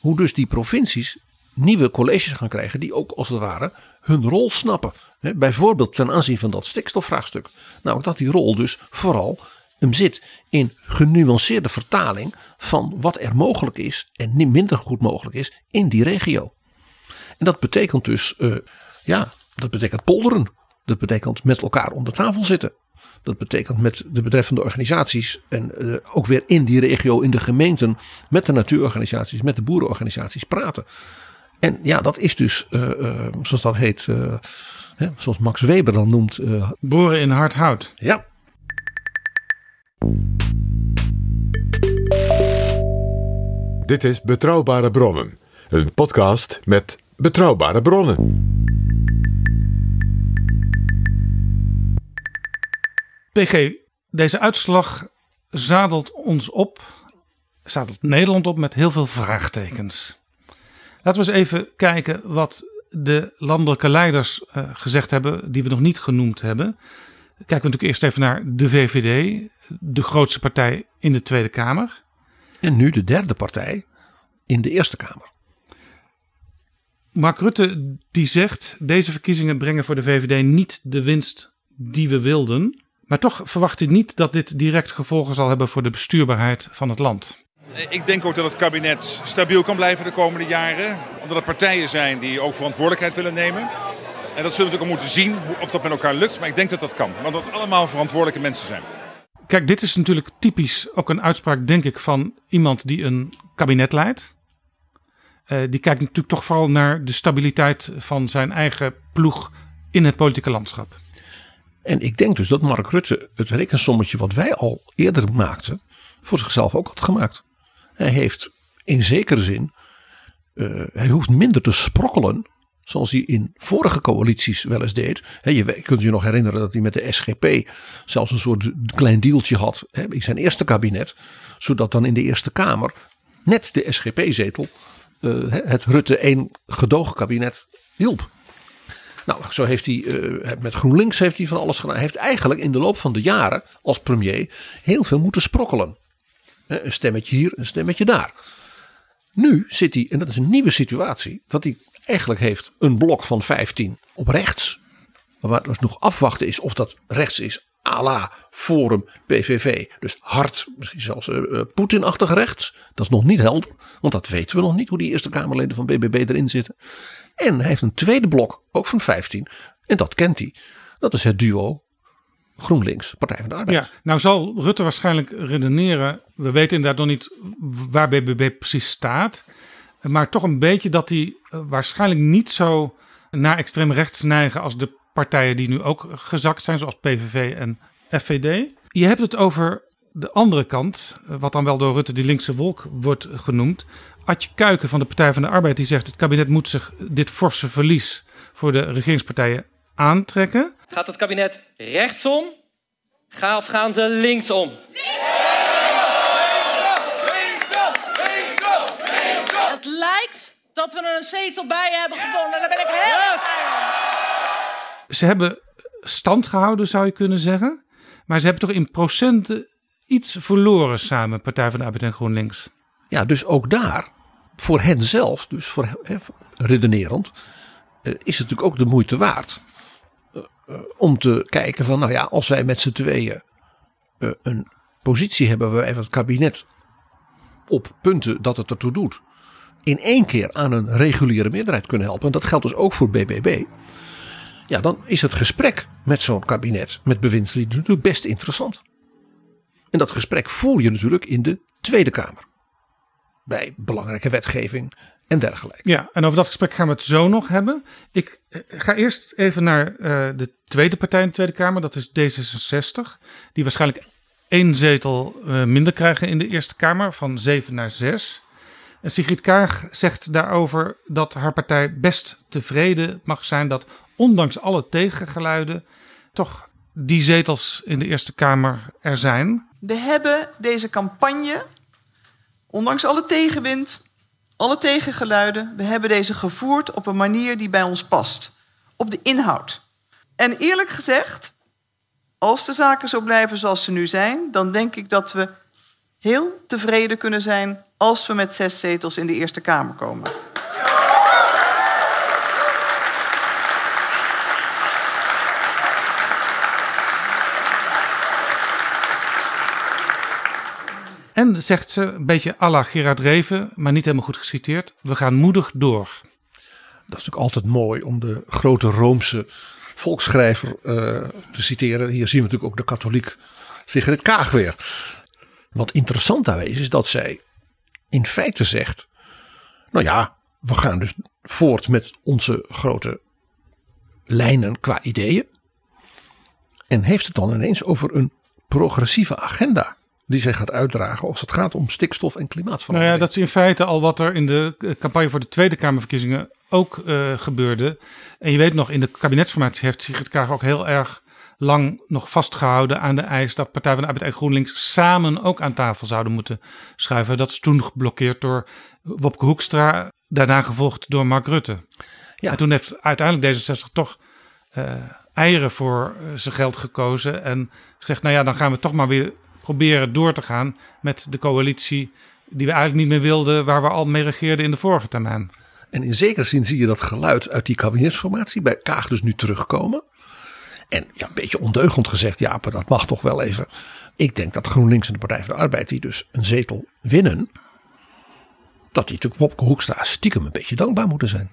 Hoe dus die provincies nieuwe colleges gaan krijgen die ook als het ware hun rol snappen. bijvoorbeeld ten aanzien van dat stikstofvraagstuk. Nou, dat die rol dus vooral hem zit in genuanceerde vertaling van wat er mogelijk is en niet minder goed mogelijk is in die regio. En dat betekent dus, uh, ja, dat betekent polderen. Dat betekent met elkaar om de tafel zitten. Dat betekent met de betreffende organisaties en uh, ook weer in die regio, in de gemeenten, met de natuurorganisaties, met de boerenorganisaties praten. En ja, dat is dus, uh, uh, zoals dat heet, uh, hè, zoals Max Weber dan noemt. Boren in hard hout. Ja. Dit is Betrouwbare Bronnen. Een podcast met betrouwbare bronnen. PG, deze uitslag zadelt ons op, zadelt Nederland op met heel veel vraagtekens. Laten we eens even kijken wat de landelijke leiders uh, gezegd hebben, die we nog niet genoemd hebben. Kijken we natuurlijk eerst even naar de VVD, de grootste partij in de Tweede Kamer. En nu de derde partij in de Eerste Kamer. Mark Rutte die zegt, deze verkiezingen brengen voor de VVD niet de winst die we wilden. Maar toch verwacht hij niet dat dit direct gevolgen zal hebben voor de bestuurbaarheid van het land. Ik denk ook dat het kabinet stabiel kan blijven de komende jaren. Omdat er partijen zijn die ook verantwoordelijkheid willen nemen. En dat zullen we natuurlijk ook moeten zien of dat met elkaar lukt. Maar ik denk dat dat kan. Want dat het allemaal verantwoordelijke mensen zijn. Kijk, dit is natuurlijk typisch ook een uitspraak, denk ik, van iemand die een kabinet leidt. Uh, die kijkt natuurlijk toch vooral naar de stabiliteit van zijn eigen ploeg in het politieke landschap. En ik denk dus dat Mark Rutte het rekensommetje wat wij al eerder maakten, voor zichzelf ook had gemaakt. Hij heeft in zekere zin, uh, hij hoeft minder te sprokkelen. Zoals hij in vorige coalities wel eens deed. Je kunt je nog herinneren dat hij met de SGP zelfs een soort klein dealtje had in zijn eerste kabinet. Zodat dan in de Eerste Kamer net de SGP-zetel uh, het Rutte 1 gedoogkabinet hielp. Nou, zo heeft hij uh, met GroenLinks heeft hij van alles gedaan. Hij heeft eigenlijk in de loop van de jaren als premier heel veel moeten sprokkelen. Een stemmetje hier, een stemmetje daar. Nu zit hij, en dat is een nieuwe situatie, dat hij eigenlijk heeft een blok van 15 op rechts. Maar dus nog afwachten is of dat rechts is à la Forum PVV. Dus hard, misschien zelfs uh, Poetin-achtig rechts. Dat is nog niet helder, want dat weten we nog niet hoe die Eerste Kamerleden van BBB erin zitten. En hij heeft een tweede blok, ook van 15, en dat kent hij. Dat is het duo GroenLinks, Partij van de Arbeid. Ja, nou zal Rutte waarschijnlijk redeneren. We weten inderdaad nog niet waar BBB precies staat. Maar toch een beetje dat hij waarschijnlijk niet zo naar extreem rechts neigen als de partijen die nu ook gezakt zijn, zoals PVV en FVD. Je hebt het over de andere kant, wat dan wel door Rutte die linkse wolk wordt genoemd. Adje Kuiken van de Partij van de Arbeid die zegt het kabinet moet zich dit forse verlies voor de regeringspartijen aantrekken. Gaat het kabinet rechtsom? Ga of gaan ze linksom? Het lijkt dat we er een zetel bij hebben gevonden. Daar ben ik heel Ze hebben stand gehouden, zou je kunnen zeggen. Maar ze hebben toch in procenten iets verloren samen, Partij van de Arbeid en GroenLinks. Ja, dus ook daar, voor hen zelf, dus voor redenerend, is het natuurlijk ook de moeite waard uh, om te kijken van, nou ja, als wij met z'n tweeën een positie hebben waar wij het kabinet op punten dat het ertoe doet, in één keer aan een reguliere meerderheid kunnen helpen, en dat geldt dus ook voor BBB, ja, dan is het gesprek met zo'n kabinet, met bewindslieden, natuurlijk best interessant. En dat gesprek voer je natuurlijk in de Tweede Kamer. Bij belangrijke wetgeving, en dergelijke. Ja, en over dat gesprek gaan we het zo nog hebben. Ik eh, ga eerst even naar uh, de tweede partij in de Tweede Kamer, dat is D66. Die waarschijnlijk één zetel uh, minder krijgen in de Eerste Kamer, van zeven naar zes. En Sigrid Kaag zegt daarover dat haar partij best tevreden mag zijn dat ondanks alle tegengeluiden toch die zetels in de Eerste Kamer er zijn. We hebben deze campagne, ondanks alle tegenwind, alle tegengeluiden, we hebben deze gevoerd op een manier die bij ons past. Op de inhoud. En eerlijk gezegd, als de zaken zo blijven zoals ze nu zijn, dan denk ik dat we heel tevreden kunnen zijn als we met zes zetels in de Eerste Kamer komen. En zegt ze, een beetje à la Gerard Reven, maar niet helemaal goed geciteerd, we gaan moedig door. Dat is natuurlijk altijd mooi om de grote Roomse volksschrijver uh, te citeren. Hier zien we natuurlijk ook de katholiek Sigrid Kaag weer. Wat interessant daarbij is, is dat zij in feite zegt, nou ja, we gaan dus voort met onze grote lijnen qua ideeën. En heeft het dan ineens over een progressieve agenda die zij gaat uitdragen als het gaat om stikstof en klimaatverandering. Nou ja, dat is in feite al wat er in de eh, campagne voor de Tweede Kamerverkiezingen ook uh, gebeurde. En je weet nog, in de kabinetsformatie heeft Sigrid Kaag ook heel erg lang nog vastgehouden aan de eis dat Partij van de Arbeid en GroenLinks samen ook aan tafel zouden moeten schuiven. Dat is toen geblokkeerd door Wopke Hoekstra, daarna gevolgd door Mark Rutte. Ja. En toen heeft uiteindelijk D66 toch uh, eieren voor zijn geld gekozen en gezegd, nou ja, dan gaan we toch maar weer proberen door te gaan met de coalitie die we eigenlijk niet meer wilden, waar we al mee regeerden in de vorige termijn. En in zekere zin zie je dat geluid uit die kabinetsformatie bij Kaag dus nu terugkomen. En ja, een beetje ondeugend gezegd, ja, maar dat mag toch wel even. Ik denk dat GroenLinks en de Partij van de Arbeid, die dus een zetel winnen, dat die natuurlijk Wopke Hoekstra stiekem een beetje dankbaar moeten zijn.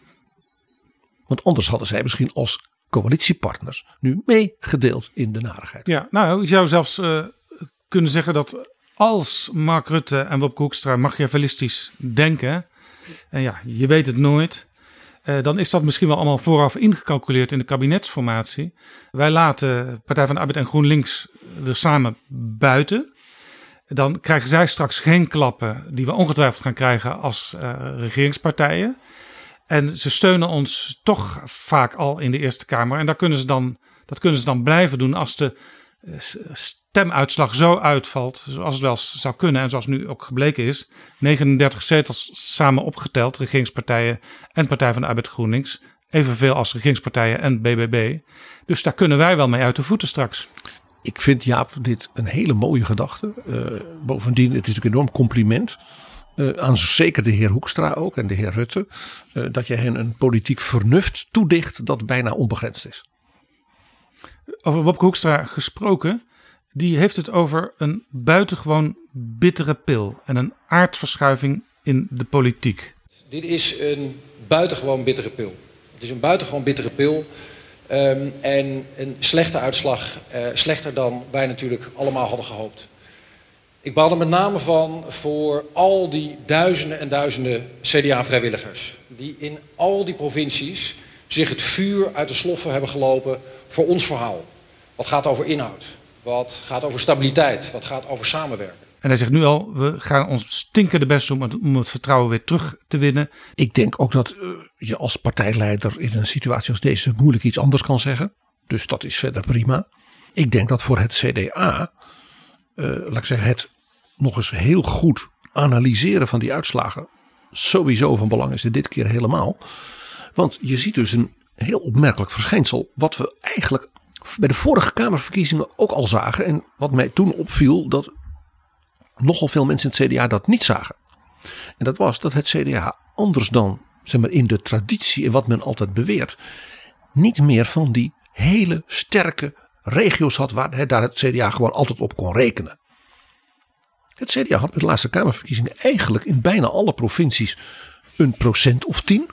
Want anders hadden zij misschien als coalitiepartners nu meegedeeld in de narigheid. Ja, nou, je zou zelfs uh, kunnen zeggen dat als Mark Rutte en Wopke Hoekstra machiavellistisch denken, en ja, je weet het nooit, eh, dan is dat misschien wel allemaal vooraf ingecalculeerd in de kabinetsformatie. Wij laten Partij van de Arbeid en GroenLinks er samen buiten. Dan krijgen zij straks geen klappen die we ongetwijfeld gaan krijgen als uh, regeringspartijen. En ze steunen ons toch vaak al in de Eerste Kamer. En daar kunnen ze dan, dat kunnen ze dan blijven doen als de eh, stemuitslag zo uitvalt, zoals het wel zou kunnen en zoals nu ook gebleken is, 39 zetels samen opgeteld, regeringspartijen en Partij van de Arbeid GroenLinks, evenveel als regeringspartijen en BBB. Dus daar kunnen wij wel mee uit de voeten straks. Ik vind Jaap dit een hele mooie gedachte. Uh, bovendien, het is natuurlijk een enorm compliment. Uh, aan zeker de heer Hoekstra ook en de heer Rutte. Uh, dat je hen een politiek vernuft toedicht dat bijna onbegrensd is. Over Wopke Hoekstra gesproken. Die heeft het over een buitengewoon bittere pil en een aardverschuiving in de politiek. Dit is een buitengewoon bittere pil. Het is een buitengewoon bittere pil. Ehm, en een slechte uitslag, uh, slechter dan wij natuurlijk allemaal hadden gehoopt. Ik baal er met name van voor al die duizenden en duizenden CDA-vrijwilligers. Die in al die provincies zich het vuur uit de sloffen hebben gelopen voor ons verhaal. Wat gaat over inhoud, wat gaat over stabiliteit, wat gaat over samenwerken. En hij zegt nu al, we gaan ons stinkende best doen om het vertrouwen weer terug te winnen. Ik denk ook dat uh, je als partijleider in een situatie als deze moeilijk iets anders kan zeggen. Dus dat is verder prima. Ik denk dat voor het CDA, uh, laat ik zeggen, het nog eens heel goed analyseren van die uitslagen sowieso van belang is. En dit keer helemaal. Want je ziet dus een heel opmerkelijk verschijnsel. Wat we eigenlijk bij de vorige Kamerverkiezingen ook al zagen. En wat mij toen opviel, dat nogal veel mensen in het CDA dat niet zagen. En dat was dat het CDA anders dan zeg maar, in de traditie en wat men altijd beweert. Niet meer van die hele sterke regio's had waar daar het CDA gewoon altijd op kon rekenen. Het CDA had bij de laatste Kamerverkiezingen eigenlijk in bijna alle provincies een procent of tien.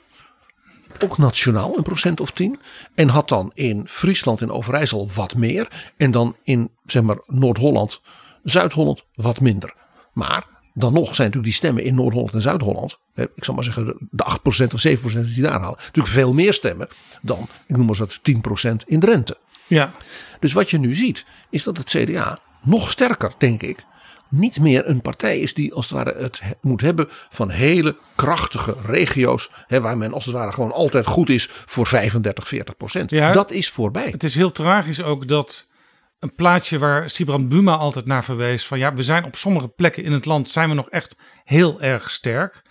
Ook nationaal een procent of tien. En had dan in Friesland en Overijssel wat meer. En dan in zeg maar, Noord-Holland, Zuid-Holland wat minder. Maar dan nog zijn natuurlijk die stemmen in Noord-Holland en Zuid-Holland. Ik zal maar zeggen de 8% of 7% die daar halen. Natuurlijk veel meer stemmen dan, ik noem maar dat 10% in Drenthe. Ja. Dus wat je nu ziet is dat het CDA nog sterker, denk ik, niet meer een partij is die als het ware het moet hebben van hele krachtige regio's. Hè, waar men als het ware gewoon altijd goed is voor 35, 40 procent. Ja, dat is voorbij. Het is heel tragisch ook dat een plaatje waar Sibrand Buma altijd naar verwees. Van ja, we zijn op sommige plekken in het land zijn we nog echt heel erg sterk.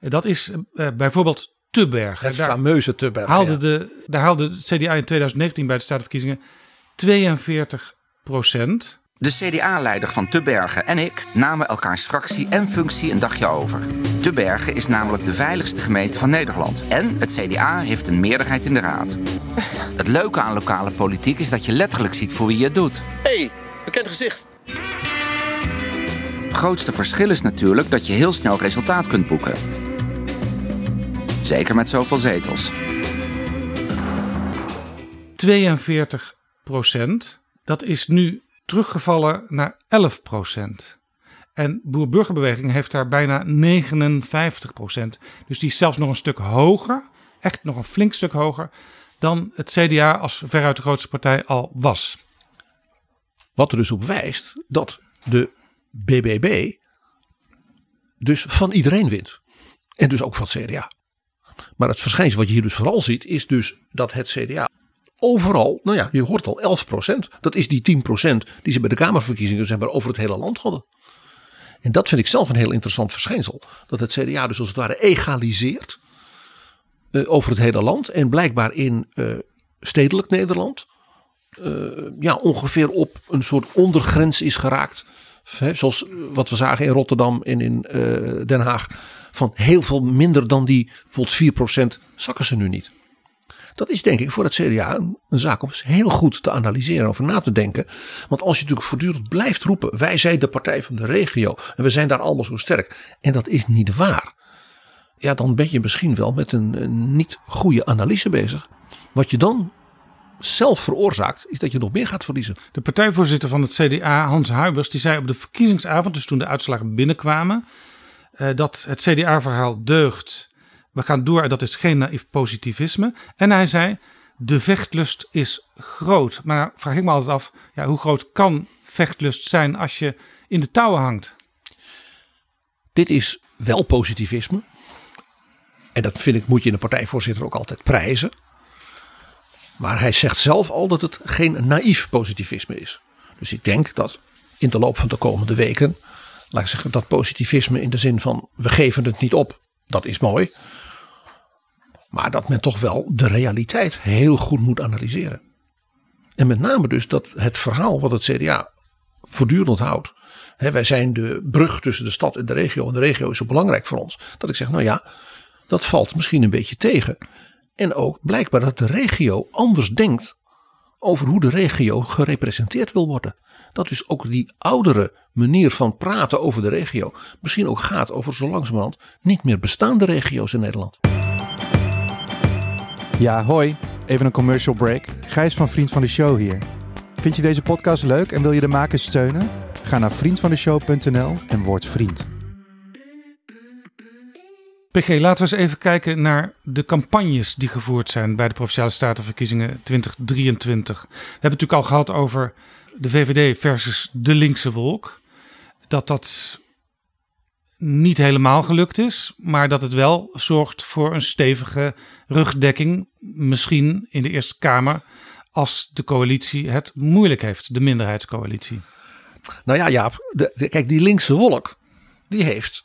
Dat is uh, bijvoorbeeld Tubberg. Het daar fameuze Tubberg. Haalde ja. de, daar haalde de CDA in 2019 bij de Statenverkiezingen 42 procent. De CDA-leider van Tubbergen en ik namen elkaars fractie en functie een dagje over. Tubbergen is namelijk de veiligste gemeente van Nederland. En het CDA heeft een meerderheid in de raad. Het leuke aan lokale politiek is dat je letterlijk ziet voor wie je het doet. hey, bekend gezicht. Grootste verschil is natuurlijk dat je heel snel resultaat kunt boeken. Zeker met zoveel zetels. 42 procent. Dat is nu teruggevallen naar 11 procent. En Boer-Burgerbeweging heeft daar bijna 59 procent. Dus die is zelfs nog een stuk hoger, echt nog een flink stuk hoger, dan het CDA als veruit de grootste partij al was. Wat er dus op wijst dat de BBB dus van iedereen wint. En dus ook van het CDA. Maar het verschijnsel wat je hier dus vooral ziet is dus dat het CDA overal, nou ja, je hoort al 11 procent. Dat is die 10 procent die ze bij de Kamerverkiezingen zeg maar, over het hele land hadden. En dat vind ik zelf een heel interessant verschijnsel. Dat het CDA dus als het ware egaliseert uh, over het hele land. En blijkbaar in uh, stedelijk Nederland uh, ja, ongeveer op een soort ondergrens is geraakt. He, zoals wat we zagen in Rotterdam en in Den Haag. Van heel veel minder dan die, bijvoorbeeld 4% zakken ze nu niet. Dat is denk ik voor het CDA een, zaak om heel goed te analyseren, over na te denken. Want als je natuurlijk voortdurend blijft roepen, wij zijn de partij van de regio en we zijn daar allemaal zo sterk. En dat is niet waar. Ja, dan ben je misschien wel met een, niet goede analyse bezig. Wat je dan zelf veroorzaakt, is dat je nog meer gaat verliezen. De partijvoorzitter van het CDA, Hans Huibers, die zei op de verkiezingsavond, dus toen de uitslagen binnenkwamen, uh, dat het CDA-verhaal deugt. We gaan door, dat is geen naïef positivisme. En hij zei, de vechtlust is groot. Maar vraag ik me altijd af, ja, hoe groot kan vechtlust zijn als je in de touwen hangt? Dit is wel positivisme. En dat vind ik moet je een partijvoorzitter ook altijd prijzen. Maar hij zegt zelf al dat het geen naïef positivisme is. Dus ik denk dat in de loop van de komende weken, laat zeggen, dat positivisme in de zin van we geven het niet op, dat is mooi. Maar dat men toch wel de realiteit heel goed moet analyseren. En met name dus dat het verhaal wat het CDA voortdurend houdt. Wij zijn de brug tussen de stad en de regio. En de regio is zo belangrijk voor ons. Dat ik zeg, nou ja, dat valt misschien een beetje tegen. En ook blijkbaar dat de regio anders denkt over hoe de regio gerepresenteerd wil worden. Dat dus ook die oudere manier van praten over de regio misschien ook gaat over zo langzamerhand niet meer bestaande regio's in Nederland. Ja, hoi. Even een commercial break. Gijs van Vriend van de Show hier. Vind je deze podcast leuk en wil je de makers steunen? Ga naar vriendvandeshow.nl en word vriend. PG, laten we eens even kijken naar de campagnes die gevoerd zijn bij de Provinciale Statenverkiezingen 2023. We hebben het natuurlijk al gehad over de VVD versus de linkse wolk. Dat dat niet helemaal gelukt is, maar dat het wel zorgt voor een stevige rugdekking, misschien in de Eerste Kamer, als de coalitie het moeilijk heeft, de minderheidscoalitie. Nou ja, Jaap, kijk, die linkse wolk, die heeft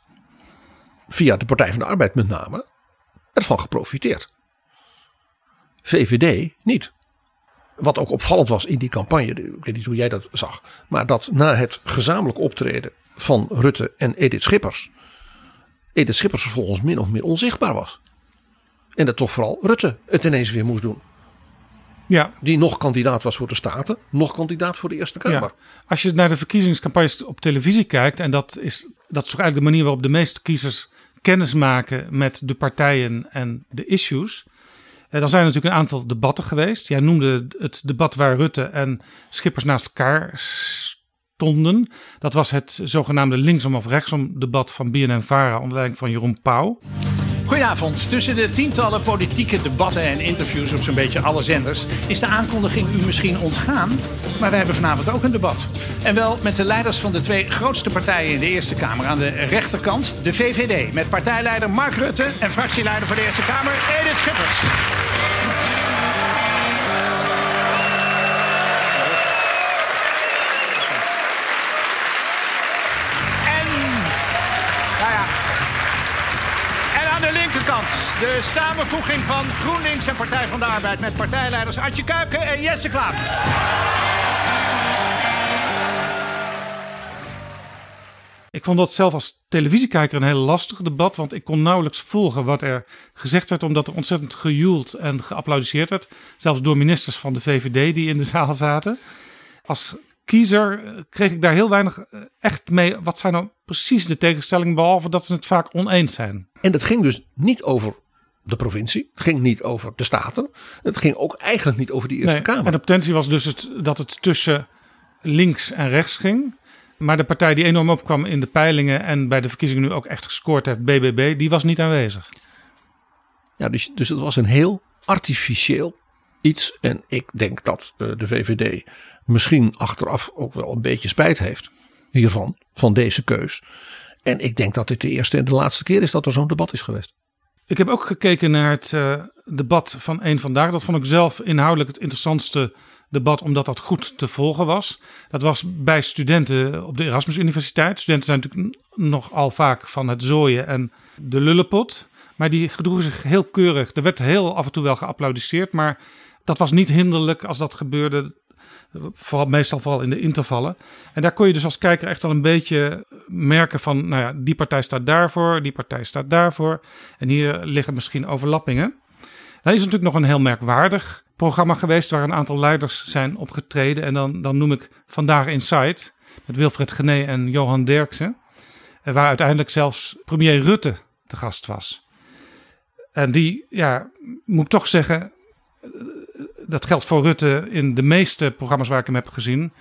via de Partij van de Arbeid met name ervan geprofiteerd. VVD niet. Wat ook opvallend was in die campagne, ik weet niet hoe jij dat zag, maar dat na het gezamenlijk optreden van Rutte en Edith Schippers, Edith Schippers vervolgens min of meer onzichtbaar was. En dat toch vooral Rutte het ineens weer moest doen. Ja. Die nog kandidaat was voor de Staten, nog kandidaat voor de Eerste Kamer. Ja. Als je naar de verkiezingscampagnes op televisie kijkt, en dat is, dat is toch eigenlijk de manier waarop de meeste kiezers kennis maken met de partijen en de issues. Eh, dan zijn er natuurlijk een aantal debatten geweest. Jij noemde het debat waar Rutte en Schippers naast elkaar stonden. Dat was het zogenaamde linksom of rechtsom debat van BNN-Vara onder leiding van Jeroen Pauw. Goedenavond. Tussen de tientallen politieke debatten en interviews op zo'n beetje alle zenders is de aankondiging u misschien ontgaan. Maar wij hebben vanavond ook een debat. En wel met de leiders van de twee grootste partijen in de Eerste Kamer. Aan de rechterkant de VVD met partijleider Mark Rutte en fractieleider voor de Eerste Kamer Edith Schippers. De samenvoeging van GroenLinks en Partij van de Arbeid... met partijleiders Artje Kuiken en Jesse Klaver. Ik vond dat zelf als televisiekijker een heel lastig debat, want ik kon nauwelijks volgen wat er gezegd werd, omdat er ontzettend gejoeld en geapplaudiseerd werd. Zelfs door ministers van de VVD die in de zaal zaten. Als kiezer eh, kreeg ik daar heel weinig eh, echt mee. Wat zijn nou precies de tegenstellingen, behalve dat ze het vaak oneens zijn? En dat ging dus niet over de provincie. Het ging niet over de staten. Het ging ook eigenlijk niet over de Eerste nee, Kamer. En de potentie was dus het, dat het tussen links en rechts ging. Maar de partij die enorm opkwam in de peilingen en bij de verkiezingen nu ook echt gescoord heeft, BBB, die was niet aanwezig. Ja, dus, dus het was een heel artificieel iets. En ik denk dat eh, de VVD misschien achteraf ook wel een beetje spijt heeft hiervan, van deze keus. En ik denk dat dit de eerste en de laatste keer is dat er zo'n debat is geweest. Ik heb ook gekeken naar het uh, debat van één vandaag. Dat vond ik zelf inhoudelijk het interessantste debat, omdat dat goed te volgen was. Dat was bij studenten op de Erasmus Universiteit. Studenten zijn natuurlijk nogal vaak van het zooien en de lullenpot. Maar die gedroegen zich heel keurig. Er werd heel af en toe wel geapplaudiseerd, maar dat was niet hinderlijk als dat gebeurde. Vooral, meestal vooral in de intervallen. En daar kon je dus als kijker echt al een beetje merken van, nou ja, die partij staat daarvoor, die partij staat daarvoor. En hier liggen misschien overlappingen. Dan is natuurlijk nog een heel merkwaardig programma geweest waar een aantal leiders zijn opgetreden. En dan, dan noem ik Vandaag Insight met Wilfred Gené en Johan Derksen. Waar uiteindelijk zelfs premier Rutte te gast was. En die, ja, moet ik toch zeggen, dat geldt voor Rutte in de meeste programma's waar ik hem heb gezien.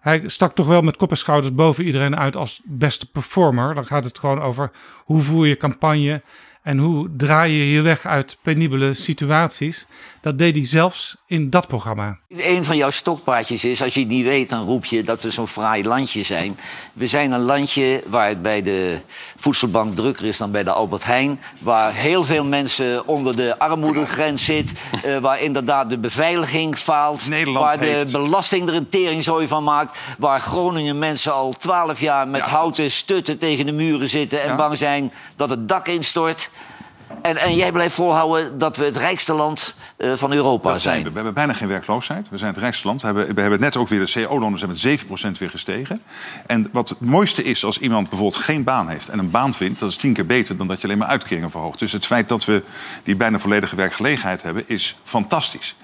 Hij stak toch wel met kop en schouders boven iedereen uit als beste performer. Dan gaat het gewoon over hoe voer je campagne en hoe draai je je weg uit penibele situaties. Dat deed hij zelfs in dat programma. Een van jouw stokpaardjes is, als je het niet weet, dan roep je dat we zo'n fraai landje zijn. We zijn een landje waar het bij de voedselbank drukker is dan bij de Albert Heijn. Waar heel veel mensen onder de armoedegrens zit. Uh, waar inderdaad de beveiliging faalt. Nederland waar de belasting er een teringzooi van maakt. Waar Groningen mensen al twaalf jaar met houten stutten tegen de muren zitten. En Ja. bang zijn dat het dak instort. En, en jij blijft volhouden dat we het rijkste land uh, van Europa dat zijn. We. we hebben bijna geen werkloosheid. We zijn het rijkste land. We hebben, we hebben net ook weer de CO-lonen zijn met 7% weer gestegen. En wat het mooiste is als iemand bijvoorbeeld geen baan heeft en een baan vindt, dat is tien keer beter dan dat je alleen maar uitkeringen verhoogt. Dus het feit dat we die bijna volledige werkgelegenheid hebben, is fantastisch.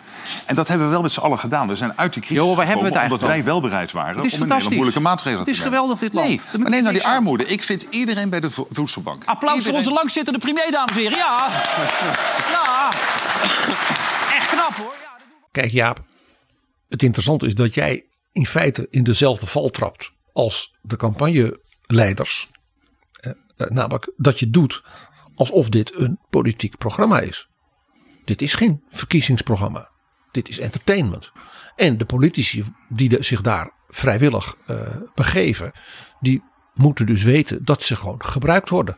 En dat hebben we wel met z'n allen gedaan. We zijn uit die crisis jo, het omdat wij wel bereid waren om een hele moeilijke maatregelen te nemen. Het is geweldig dit land. Nee, maar neem nou die armoede. Ik vind iedereen bij de voedselbank. Applaus iedereen... voor onze langzittende premier, dames en heren. Ja, ja. echt knap hoor. Ja, Kijk Jaap, het interessante is dat jij in feite in dezelfde val trapt als de campagneleiders. Eh, namelijk dat je doet alsof dit een politiek programma is. Dit is geen verkiezingsprogramma. Dit is entertainment. En de politici die zich daar vrijwillig uh, begeven, die moeten dus weten dat ze gewoon gebruikt worden.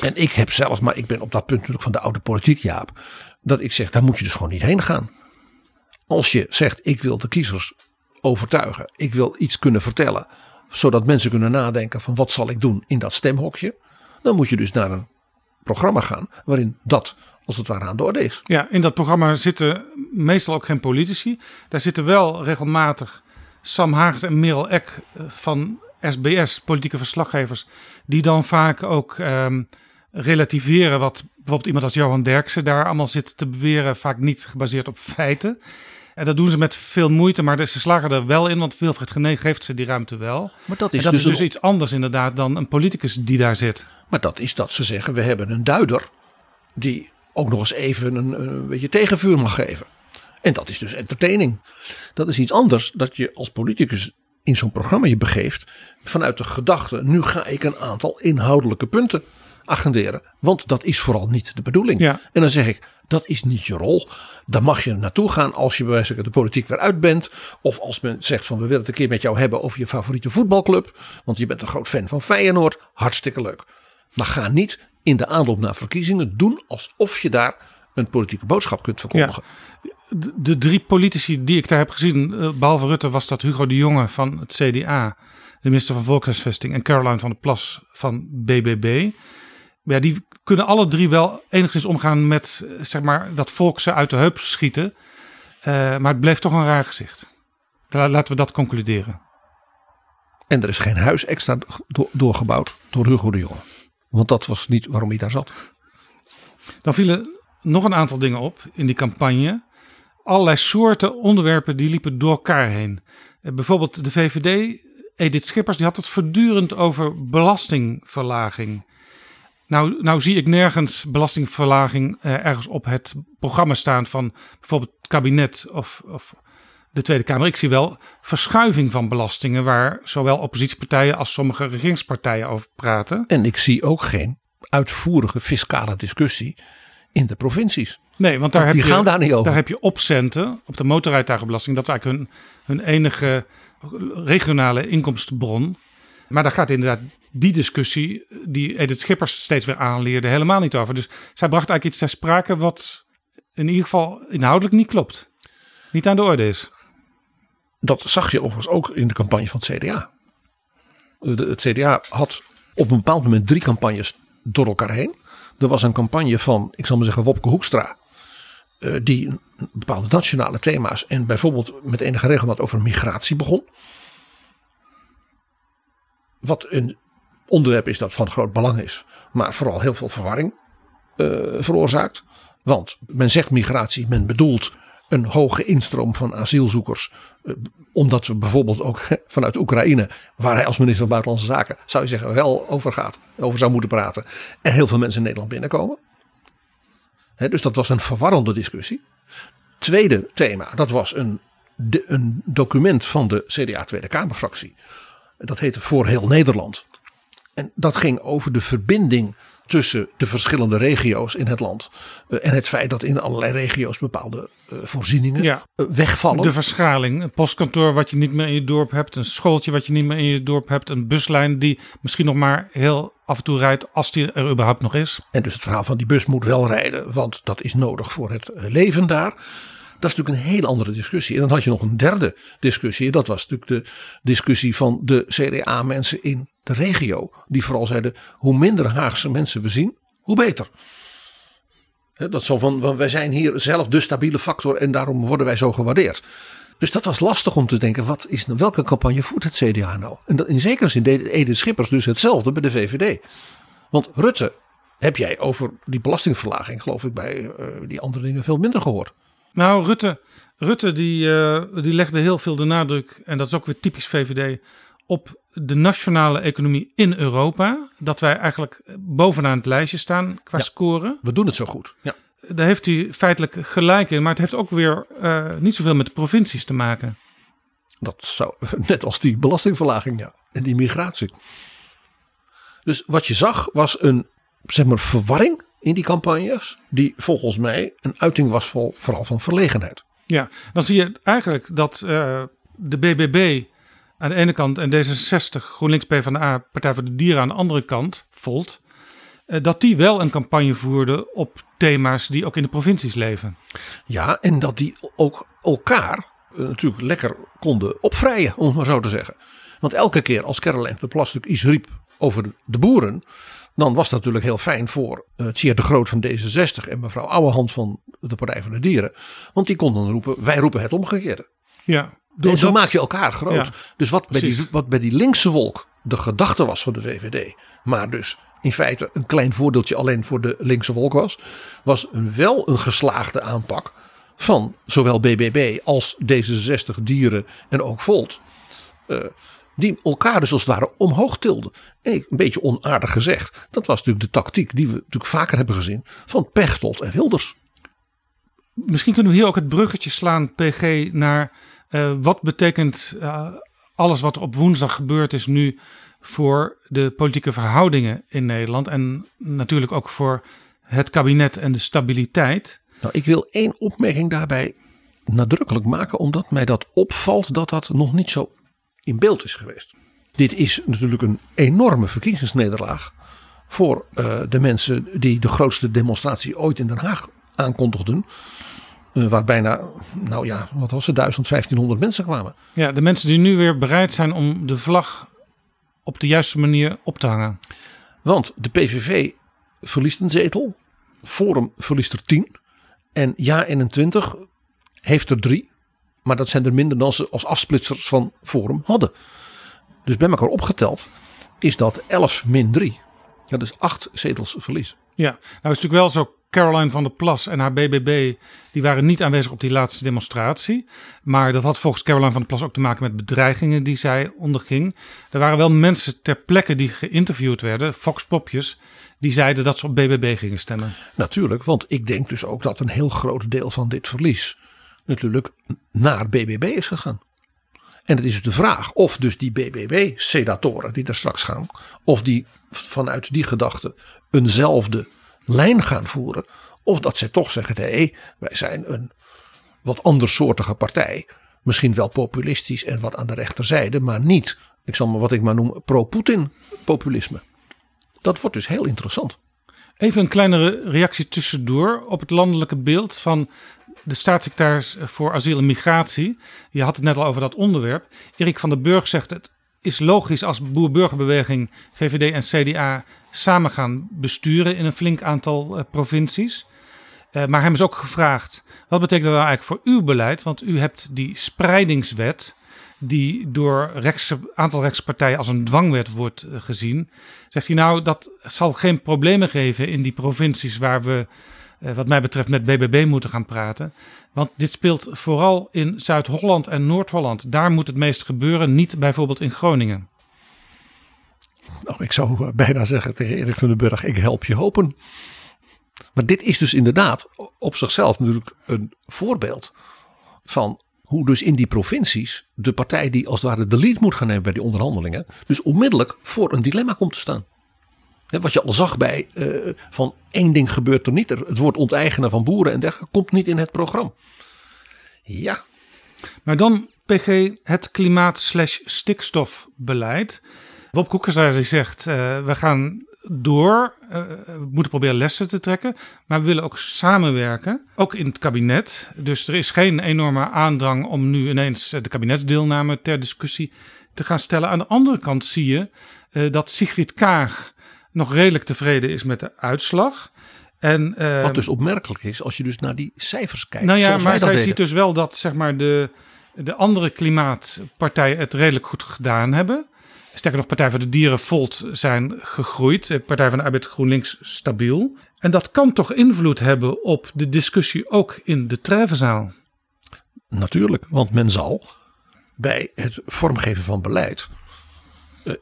En ik heb zelfs, maar ik ben op dat punt natuurlijk van de oude politiek, Jaap, dat ik zeg, daar moet je dus gewoon niet heen gaan. Als je zegt, ik wil de kiezers overtuigen, ik wil iets kunnen vertellen, zodat mensen kunnen nadenken van wat zal ik doen in dat stemhokje, dan moet je dus naar een programma gaan waarin dat als het ware aan de orde is. Ja, in dat programma zitten meestal ook geen politici. Daar zitten wel regelmatig Sam Hagens en Merel Eck eh, van SBS, politieke verslaggevers, die dan vaak ook um, relativeren wat bijvoorbeeld iemand als Johan Derksen daar allemaal zit te beweren, vaak niet gebaseerd op feiten. En dat doen ze met veel moeite, maar ze slagen er wel in, want Wilfred Gené geeft ze die ruimte wel. Maar dat is, dat dus, is dus een... iets anders inderdaad dan een politicus die daar zit. Maar dat is dat ze zeggen, we hebben een duider die ook nog eens even een, een beetje tegenvuur mag geven. En dat is dus entertaining. Dat is iets anders dat je als politicus in zo'n programma je begeeft vanuit de gedachte, nu ga ik een aantal inhoudelijke punten agenderen. Want dat is vooral niet de bedoeling. Ja. En dan zeg ik, dat is niet je rol. Daar mag je naartoe gaan als je bij wijze van de politiek weer uit bent. Of als men zegt van we willen het een keer met jou hebben over je favoriete voetbalclub. Want je bent een groot fan van Feyenoord. Hartstikke leuk. Maar ga niet in de aanloop naar verkiezingen doen alsof je daar een politieke boodschap kunt verkondigen. Ja. De, de, drie politici die ik daar heb gezien, uh, behalve Rutte, was dat Hugo de Jonge van het CDA, de minister van Volkshuisvesting, en Caroline van der Plas van BBB. Ja, die kunnen alle drie wel enigszins omgaan met zeg maar, dat volk ze uit de heup schieten. Uh, maar het bleef toch een raar gezicht. Laten we dat concluderen. En er is geen huis extra do doorgebouwd door Hugo de Jonge. Want dat was niet waarom hij daar zat. Dan vielen nog een aantal dingen op in die campagne. Allerlei soorten onderwerpen die liepen door elkaar heen. Bijvoorbeeld de VVD, Edith Schippers, die had het voortdurend over belastingverlaging. Nou, nou zie ik nergens belastingverlaging eh, ergens op het programma staan van bijvoorbeeld het kabinet of, of de Tweede Kamer. Ik zie wel verschuiving van belastingen waar zowel oppositiepartijen als sommige regeringspartijen over praten. En ik zie ook geen uitvoerige fiscale discussie in de provincies. Nee, want daar, want heb, die je, gaan daar, niet over. daar heb je opcenten op de motorrijtuigenbelasting. Dat is eigenlijk hun, hun enige regionale inkomstenbron. Maar daar gaat inderdaad die discussie die Edith Schippers steeds weer aanleerde helemaal niet over. Dus zij bracht eigenlijk iets ter sprake wat in ieder geval inhoudelijk niet klopt. Niet aan de orde is. Dat zag je overigens ook in de campagne van het CDA. Het CDA had op een bepaald moment drie campagnes door elkaar heen. Er was een campagne van, ik zal maar zeggen, Wopke Hoekstra. Die bepaalde nationale thema's en bijvoorbeeld met enige regelmaat over migratie begon. Wat een onderwerp is dat van groot belang is. Maar vooral heel veel verwarring uh, veroorzaakt. Want men zegt migratie, men bedoelt een hoge instroom van asielzoekers. Uh, omdat we bijvoorbeeld ook vanuit Oekraïne, waar hij als minister van Buitenlandse Zaken, zou je zeggen, wel over gaat, over zou moeten praten. Er heel veel mensen in Nederland binnenkomen. Dus dat was een verwarrende discussie. Tweede thema, dat was een, een document van de CDA Tweede Kamerfractie. Dat heette Voor heel Nederland. En dat ging over de verbinding tussen de verschillende regio's in het land. Uh, en het feit dat in allerlei regio's bepaalde uh, voorzieningen ja. uh, wegvallen. De verschaling. Een postkantoor wat je niet meer in je dorp hebt. Een schooltje wat je niet meer in je dorp hebt. Een buslijn die misschien nog maar heel af en toe rijdt als die er überhaupt nog is. En dus het verhaal van die bus moet wel rijden. Want dat is nodig voor het leven daar. Dat is natuurlijk een hele andere discussie. En dan had je nog een derde discussie. Dat was natuurlijk de discussie van de CDA-mensen in de regio. Die vooral zeiden: hoe minder Haagse mensen we zien, hoe beter. Dat zo van, wij zijn hier zelf de stabiele factor en daarom worden wij zo gewaardeerd. Dus dat was lastig om te denken, wat is, welke campagne voert het CDA nou? En in zekere zin deed Edith Schippers dus hetzelfde bij de VVD. Want Rutte heb jij over die belastingverlaging, geloof ik, bij eh, die andere dingen veel minder gehoord. Nou, Rutte, Rutte die, eh, die legde heel veel de nadruk, en dat is ook weer typisch VVD, op de nationale economie in Europa. Dat wij eigenlijk bovenaan het lijstje staan qua scoren. We doen het zo goed. Ja. Daar heeft hij feitelijk gelijk in, maar het heeft ook weer eh, niet zoveel met de provincies te maken. Dat zou, net als die belastingverlaging, ja. En die migratie. Dus wat je zag was een zeg maar, verwarring in die campagnes. Die volgens mij een uiting was vol, vooral van verlegenheid. Ja, dan zie je eigenlijk dat eh, de BBB aan de ene kant en D66, GroenLinks, PvdA, Partij voor de Dieren aan de andere kant, Volt, eh, dat die wel een campagne voerden op thema's die ook in de provincies leven. Ja, en dat die ook elkaar eh, natuurlijk lekker konden opvrijen, om het maar zo te zeggen. Want elke keer als Caroline de Plas natuurlijk iets riep over de boeren, dan was dat natuurlijk heel fijn voor uh, Tjeer de Groot van D66 en mevrouw Ouwehand van de Partij voor de Dieren. Want die konden roepen, wij roepen het omgekeerde. Ja, en zo maak je elkaar groot. dus wat bij, die, wat bij die linkse wolk de gedachte was van de VVD, maar dus in feite een klein voordeeltje alleen voor de linkse wolk was, was een, wel een geslaagde aanpak van zowel BBB als D66, Dieren en ook Volt. Uh, die elkaar dus als het ware omhoog tilden. En een beetje onaardig gezegd, dat was natuurlijk de tactiek die we natuurlijk vaker hebben gezien van Pechtold en Wilders. Misschien kunnen we hier ook het bruggetje slaan, PG, naar uh, wat betekent uh, alles wat er op woensdag gebeurd is nu voor de politieke verhoudingen in Nederland en natuurlijk ook voor het kabinet en de stabiliteit. Nou, ik wil één opmerking daarbij nadrukkelijk maken, omdat mij dat opvalt dat dat nog niet zo in beeld is geweest. Dit is natuurlijk een enorme verkiezingsnederlaag voor uh, de mensen die de grootste demonstratie ooit in Den Haag aankondigden. Uh, waar bijna, nou ja, wat was het, 1000, 1500 mensen kwamen. Ja, de mensen die nu weer bereid zijn om de vlag op de juiste manier op te hangen. Want de PVV verliest een zetel, Forum verliest er 10 en Ja21 heeft er drie. Maar dat zijn er minder dan ze als afsplitsers van Forum hadden. Dus bij elkaar opgeteld is dat 11 min 3. Dat is 8 zetels verlies. Ja, nou is natuurlijk wel zo. Caroline van der Plas en haar BBB die waren niet aanwezig op die laatste demonstratie. Maar dat had volgens Caroline van der Plas ook te maken met bedreigingen die zij onderging. Er waren wel mensen ter plekke die geïnterviewd werden, Fox Popjes, die zeiden dat ze op BBB gingen stemmen. Natuurlijk, want ik denk dus ook dat een heel groot deel van dit verlies natuurlijk naar BBB is gegaan. En het is de vraag of dus die BBB-sedatoren die daar straks gaan, of die vanuit die gedachte eenzelfde lijn gaan voeren. Of dat ze toch zeggen, hé, wij zijn een wat andersoortige partij. Misschien wel populistisch en wat aan de rechterzijde, maar niet, ik zal maar wat ik maar noem, pro-Poetin populisme. Dat wordt dus heel interessant. Even een kleinere reactie tussendoor op het landelijke beeld van de staatssecretaris voor asiel en migratie. Je had het net al over dat onderwerp. Erik van der Burg zegt het is logisch als boer-burgerbeweging, VVD en CDA samen gaan besturen in een flink aantal uh, provincies. Uh, maar hem is ook gevraagd, wat betekent dat nou eigenlijk voor uw beleid? Want u hebt die spreidingswet, die door rechtse, aantal rechtspartijen als een dwangwet wordt uh, gezien. Zegt hij nou, dat zal geen problemen geven in die provincies waar we, wat mij betreft, met BBB moeten gaan praten. Want dit speelt vooral in Zuid-Holland en Noord-Holland. Daar moet het meest gebeuren, niet bijvoorbeeld in Groningen. Nou, ik zou bijna zeggen tegen Erik van den Burg, ik help je hopen. Maar dit is dus inderdaad op zichzelf natuurlijk een voorbeeld van hoe dus in die provincies de partij die als het ware de lead moet gaan nemen bij die onderhandelingen, dus onmiddellijk voor een dilemma komt te staan. Wat je al zag bij uh, van één ding gebeurt er niet. Het woord onteigenen van boeren en dergelijke komt niet in het programma. Ja. Maar dan PG het klimaat-stikstofbeleid. Bob Koekersdaar zegt, uh, we gaan door, uh, we moeten proberen lessen te trekken, maar we willen ook samenwerken, ook in het kabinet. Dus er is geen enorme aandrang om nu ineens de kabinetsdeelname ter discussie te gaan stellen. Aan de andere kant zie je dat Sigrid Kaag nog redelijk tevreden is met de uitslag. En, uh, Wat dus opmerkelijk is als je dus naar die cijfers kijkt. Nou ja, maar zij ziet dus wel dat zeg maar, de, de andere klimaatpartijen het redelijk goed gedaan hebben. Sterker nog, Partij voor de Dieren, Volt zijn gegroeid. Partij van de Arbeid GroenLinks stabiel. En dat kan toch invloed hebben op de discussie ook in de Trevenzaal? Natuurlijk, want men zal bij het vormgeven van beleid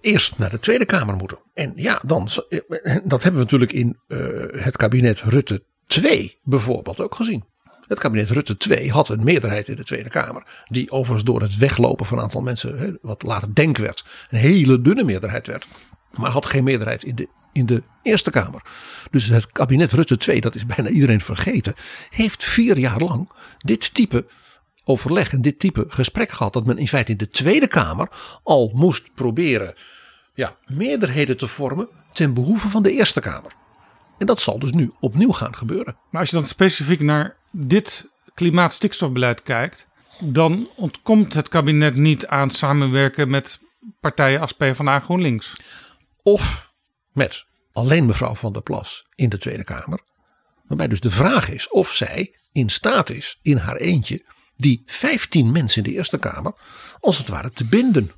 eerst naar de Tweede Kamer moeten. En ja, dan, uh, dat hebben we natuurlijk in het kabinet Rutte 2 bijvoorbeeld ook gezien. Het kabinet Rutte 2 had een meerderheid in de Tweede Kamer. Die overigens door het weglopen van een aantal mensen, wat later denk werd, een hele dunne meerderheid werd. Maar had geen meerderheid in de, in de Eerste Kamer. Dus het kabinet Rutte 2, dat is bijna iedereen vergeten, heeft vier jaar lang dit type overleg en dit type gesprek gehad. Dat men in feite in de Tweede Kamer al moest proberen ja, meerderheden te vormen ten behoeve van de Eerste Kamer. En dat zal dus nu opnieuw gaan gebeuren. Maar als je dan specifiek naar dit klimaat-stikstofbeleid kijkt, dan ontkomt het kabinet niet aan samenwerken met partijen als PvdA GroenLinks. Of met alleen mevrouw Van der Plas in de Tweede Kamer. Waarbij dus de vraag is of zij in staat is in haar eentje die 15 mensen in de Eerste Kamer als het ware te binden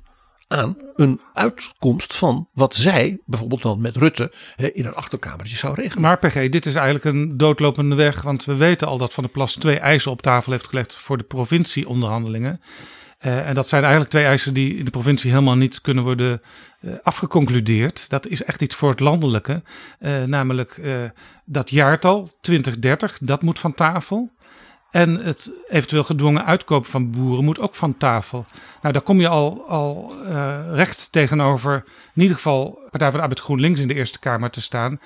aan een uitkomst van wat zij bijvoorbeeld dan met Rutte in een achterkamertje zou regelen. Maar PG, dit is eigenlijk een doodlopende weg, want we weten al dat Van der Plas twee eisen op tafel heeft gelegd voor de provincieonderhandelingen. Uh, en dat zijn eigenlijk twee eisen die in de provincie helemaal niet kunnen worden uh, afgeconcludeerd. Dat is echt iets voor het landelijke. Uh, namelijk dat jaartal 2030, dat moet van tafel. En het eventueel gedwongen uitkopen van boeren moet ook van tafel. Nou, daar kom je al, al uh, recht tegenover, in ieder geval Partij van de Arbeid GroenLinks in de Eerste Kamer te staan.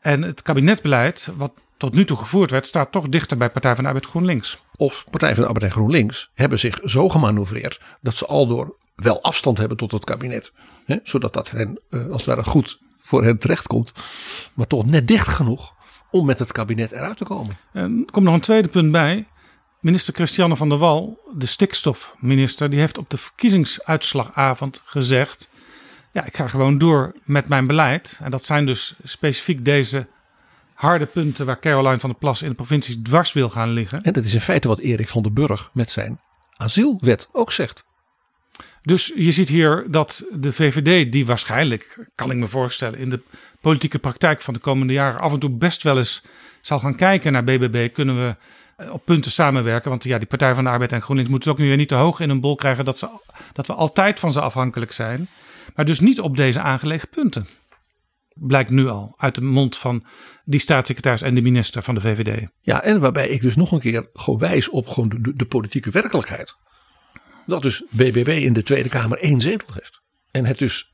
En het kabinetbeleid, wat tot nu toe gevoerd werd, staat toch dichter bij Partij van de Arbeid GroenLinks. Of Partij van de Arbeid en GroenLinks hebben zich zo gemanoeuvreerd dat ze al door wel afstand hebben tot het kabinet. Hè, zodat dat hen uh, als het ware goed voor hen terechtkomt. Maar toch net dicht genoeg om met het kabinet eruit te komen. En er komt nog een tweede punt bij. Minister Christiane van der Wal, de stikstofminister, die heeft op de verkiezingsuitslagavond gezegd: Ja, ik ga gewoon door met mijn beleid. En dat zijn dus specifiek deze harde punten waar Caroline van der Plas in de provincies dwars wil gaan liggen. En dat is in feite wat Erik van den Burg met zijn asielwet ook zegt. Dus je ziet hier dat de VVD, die waarschijnlijk, kan ik me voorstellen, in de politieke praktijk van de komende jaren af en toe best wel eens zal gaan kijken naar BBB. Kunnen we op punten samenwerken? Want ja, die Partij van de Arbeid en GroenLinks moeten ook nu weer niet te hoog in een bol krijgen dat, ze, dat we altijd van ze afhankelijk zijn. Maar dus niet op deze aangelegen punten. Blijkt nu al uit de mond van die staatssecretaris en de minister van de VVD. Ja, en waarbij ik dus nog een keer gewoon wijs op gewoon de politieke werkelijkheid. Dat dus BBB in de Tweede Kamer één zetel heeft. En het dus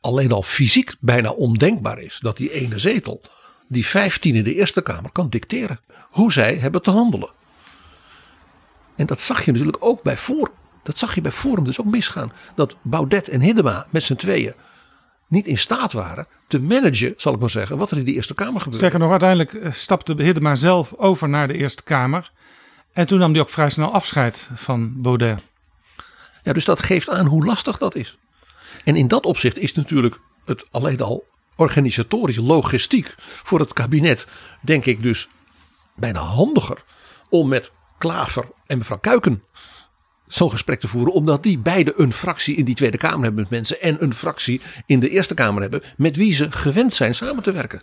alleen al fysiek bijna ondenkbaar is dat die ene zetel, die 15 in de Eerste Kamer, kan dicteren hoe zij hebben te handelen. En dat zag je natuurlijk ook bij Forum. Dat zag je bij Forum dus ook misgaan. Dat Baudet en Hiddema met z'n tweeën niet in staat waren te managen, zal ik maar zeggen, wat er in de Eerste Kamer gebeurde. Sterker nog, uiteindelijk stapte Hiddema zelf over naar de Eerste Kamer. En toen nam hij ook vrij snel afscheid van Baudet. Ja, dus dat geeft aan hoe lastig dat is. En in dat opzicht is natuurlijk het alleen al organisatorisch, logistiek voor het kabinet, denk ik dus bijna handiger om met Klaver en mevrouw Kuiken zo'n gesprek te voeren. Omdat die beide een fractie in die Tweede Kamer hebben met mensen. En een fractie in de Eerste Kamer hebben met wie ze gewend zijn samen te werken.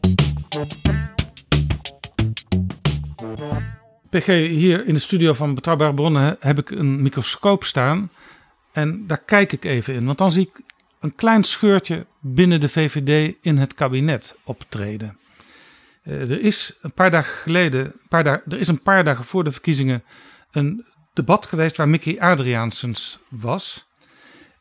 PG, hier in de studio van Betrouwbare Bronnen heb ik een microscoop staan. En daar kijk ik even in. Want dan zie ik een klein scheurtje binnen de VVD in het kabinet optreden. Uh, er is een paar dagen geleden, een paar dagen, er is een paar dagen voor de verkiezingen een debat geweest waar Mickey Adriaansens was.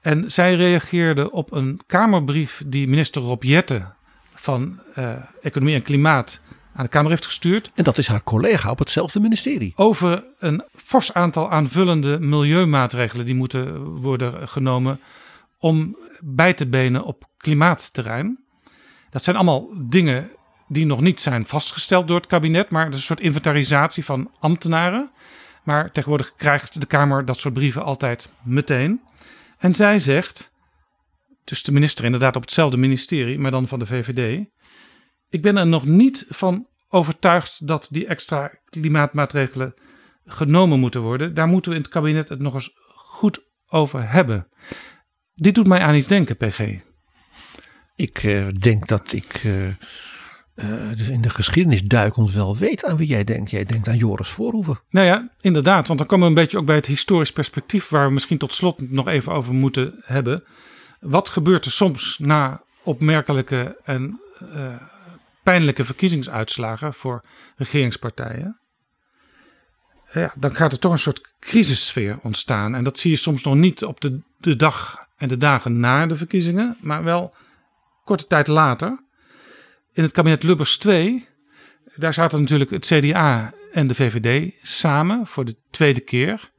En zij reageerde op een Kamerbrief die minister Rob Jette van uh, Economie en Klimaat aan de Kamer heeft gestuurd. En dat is haar collega op hetzelfde ministerie. Over een fors aantal aanvullende milieumaatregelen die moeten worden genomen om bij te benen op klimaatterrein. Dat zijn allemaal dingen die nog niet zijn vastgesteld door het kabinet, maar het is een soort inventarisatie van ambtenaren. Maar tegenwoordig krijgt de Kamer dat soort brieven altijd meteen. En zij zegt, dus de minister inderdaad op hetzelfde ministerie, maar dan van de VVD. Ik ben er nog niet van overtuigd dat die extra klimaatmaatregelen genomen moeten worden. Daar moeten we in het kabinet het nog eens goed over hebben. Dit doet mij aan iets denken, PG. Ik uh, denk dat ik uh, uh, in de geschiedenis duikend wel weet aan wie jij denkt. Jij denkt aan Joris Voorhoeven. Nou ja, inderdaad. Want dan komen we een beetje ook bij het historisch perspectief... waar we misschien tot slot nog even over moeten hebben. Wat gebeurt er soms na opmerkelijke en pijnlijke verkiezingsuitslagen voor regeringspartijen? Ja, dan gaat er toch een soort crisissfeer ontstaan. En dat zie je soms nog niet op de, de dag en de dagen na de verkiezingen, maar wel korte tijd later. In het kabinet Lubbers 2, daar zaten natuurlijk het CDA en de VVD samen voor de tweede keer.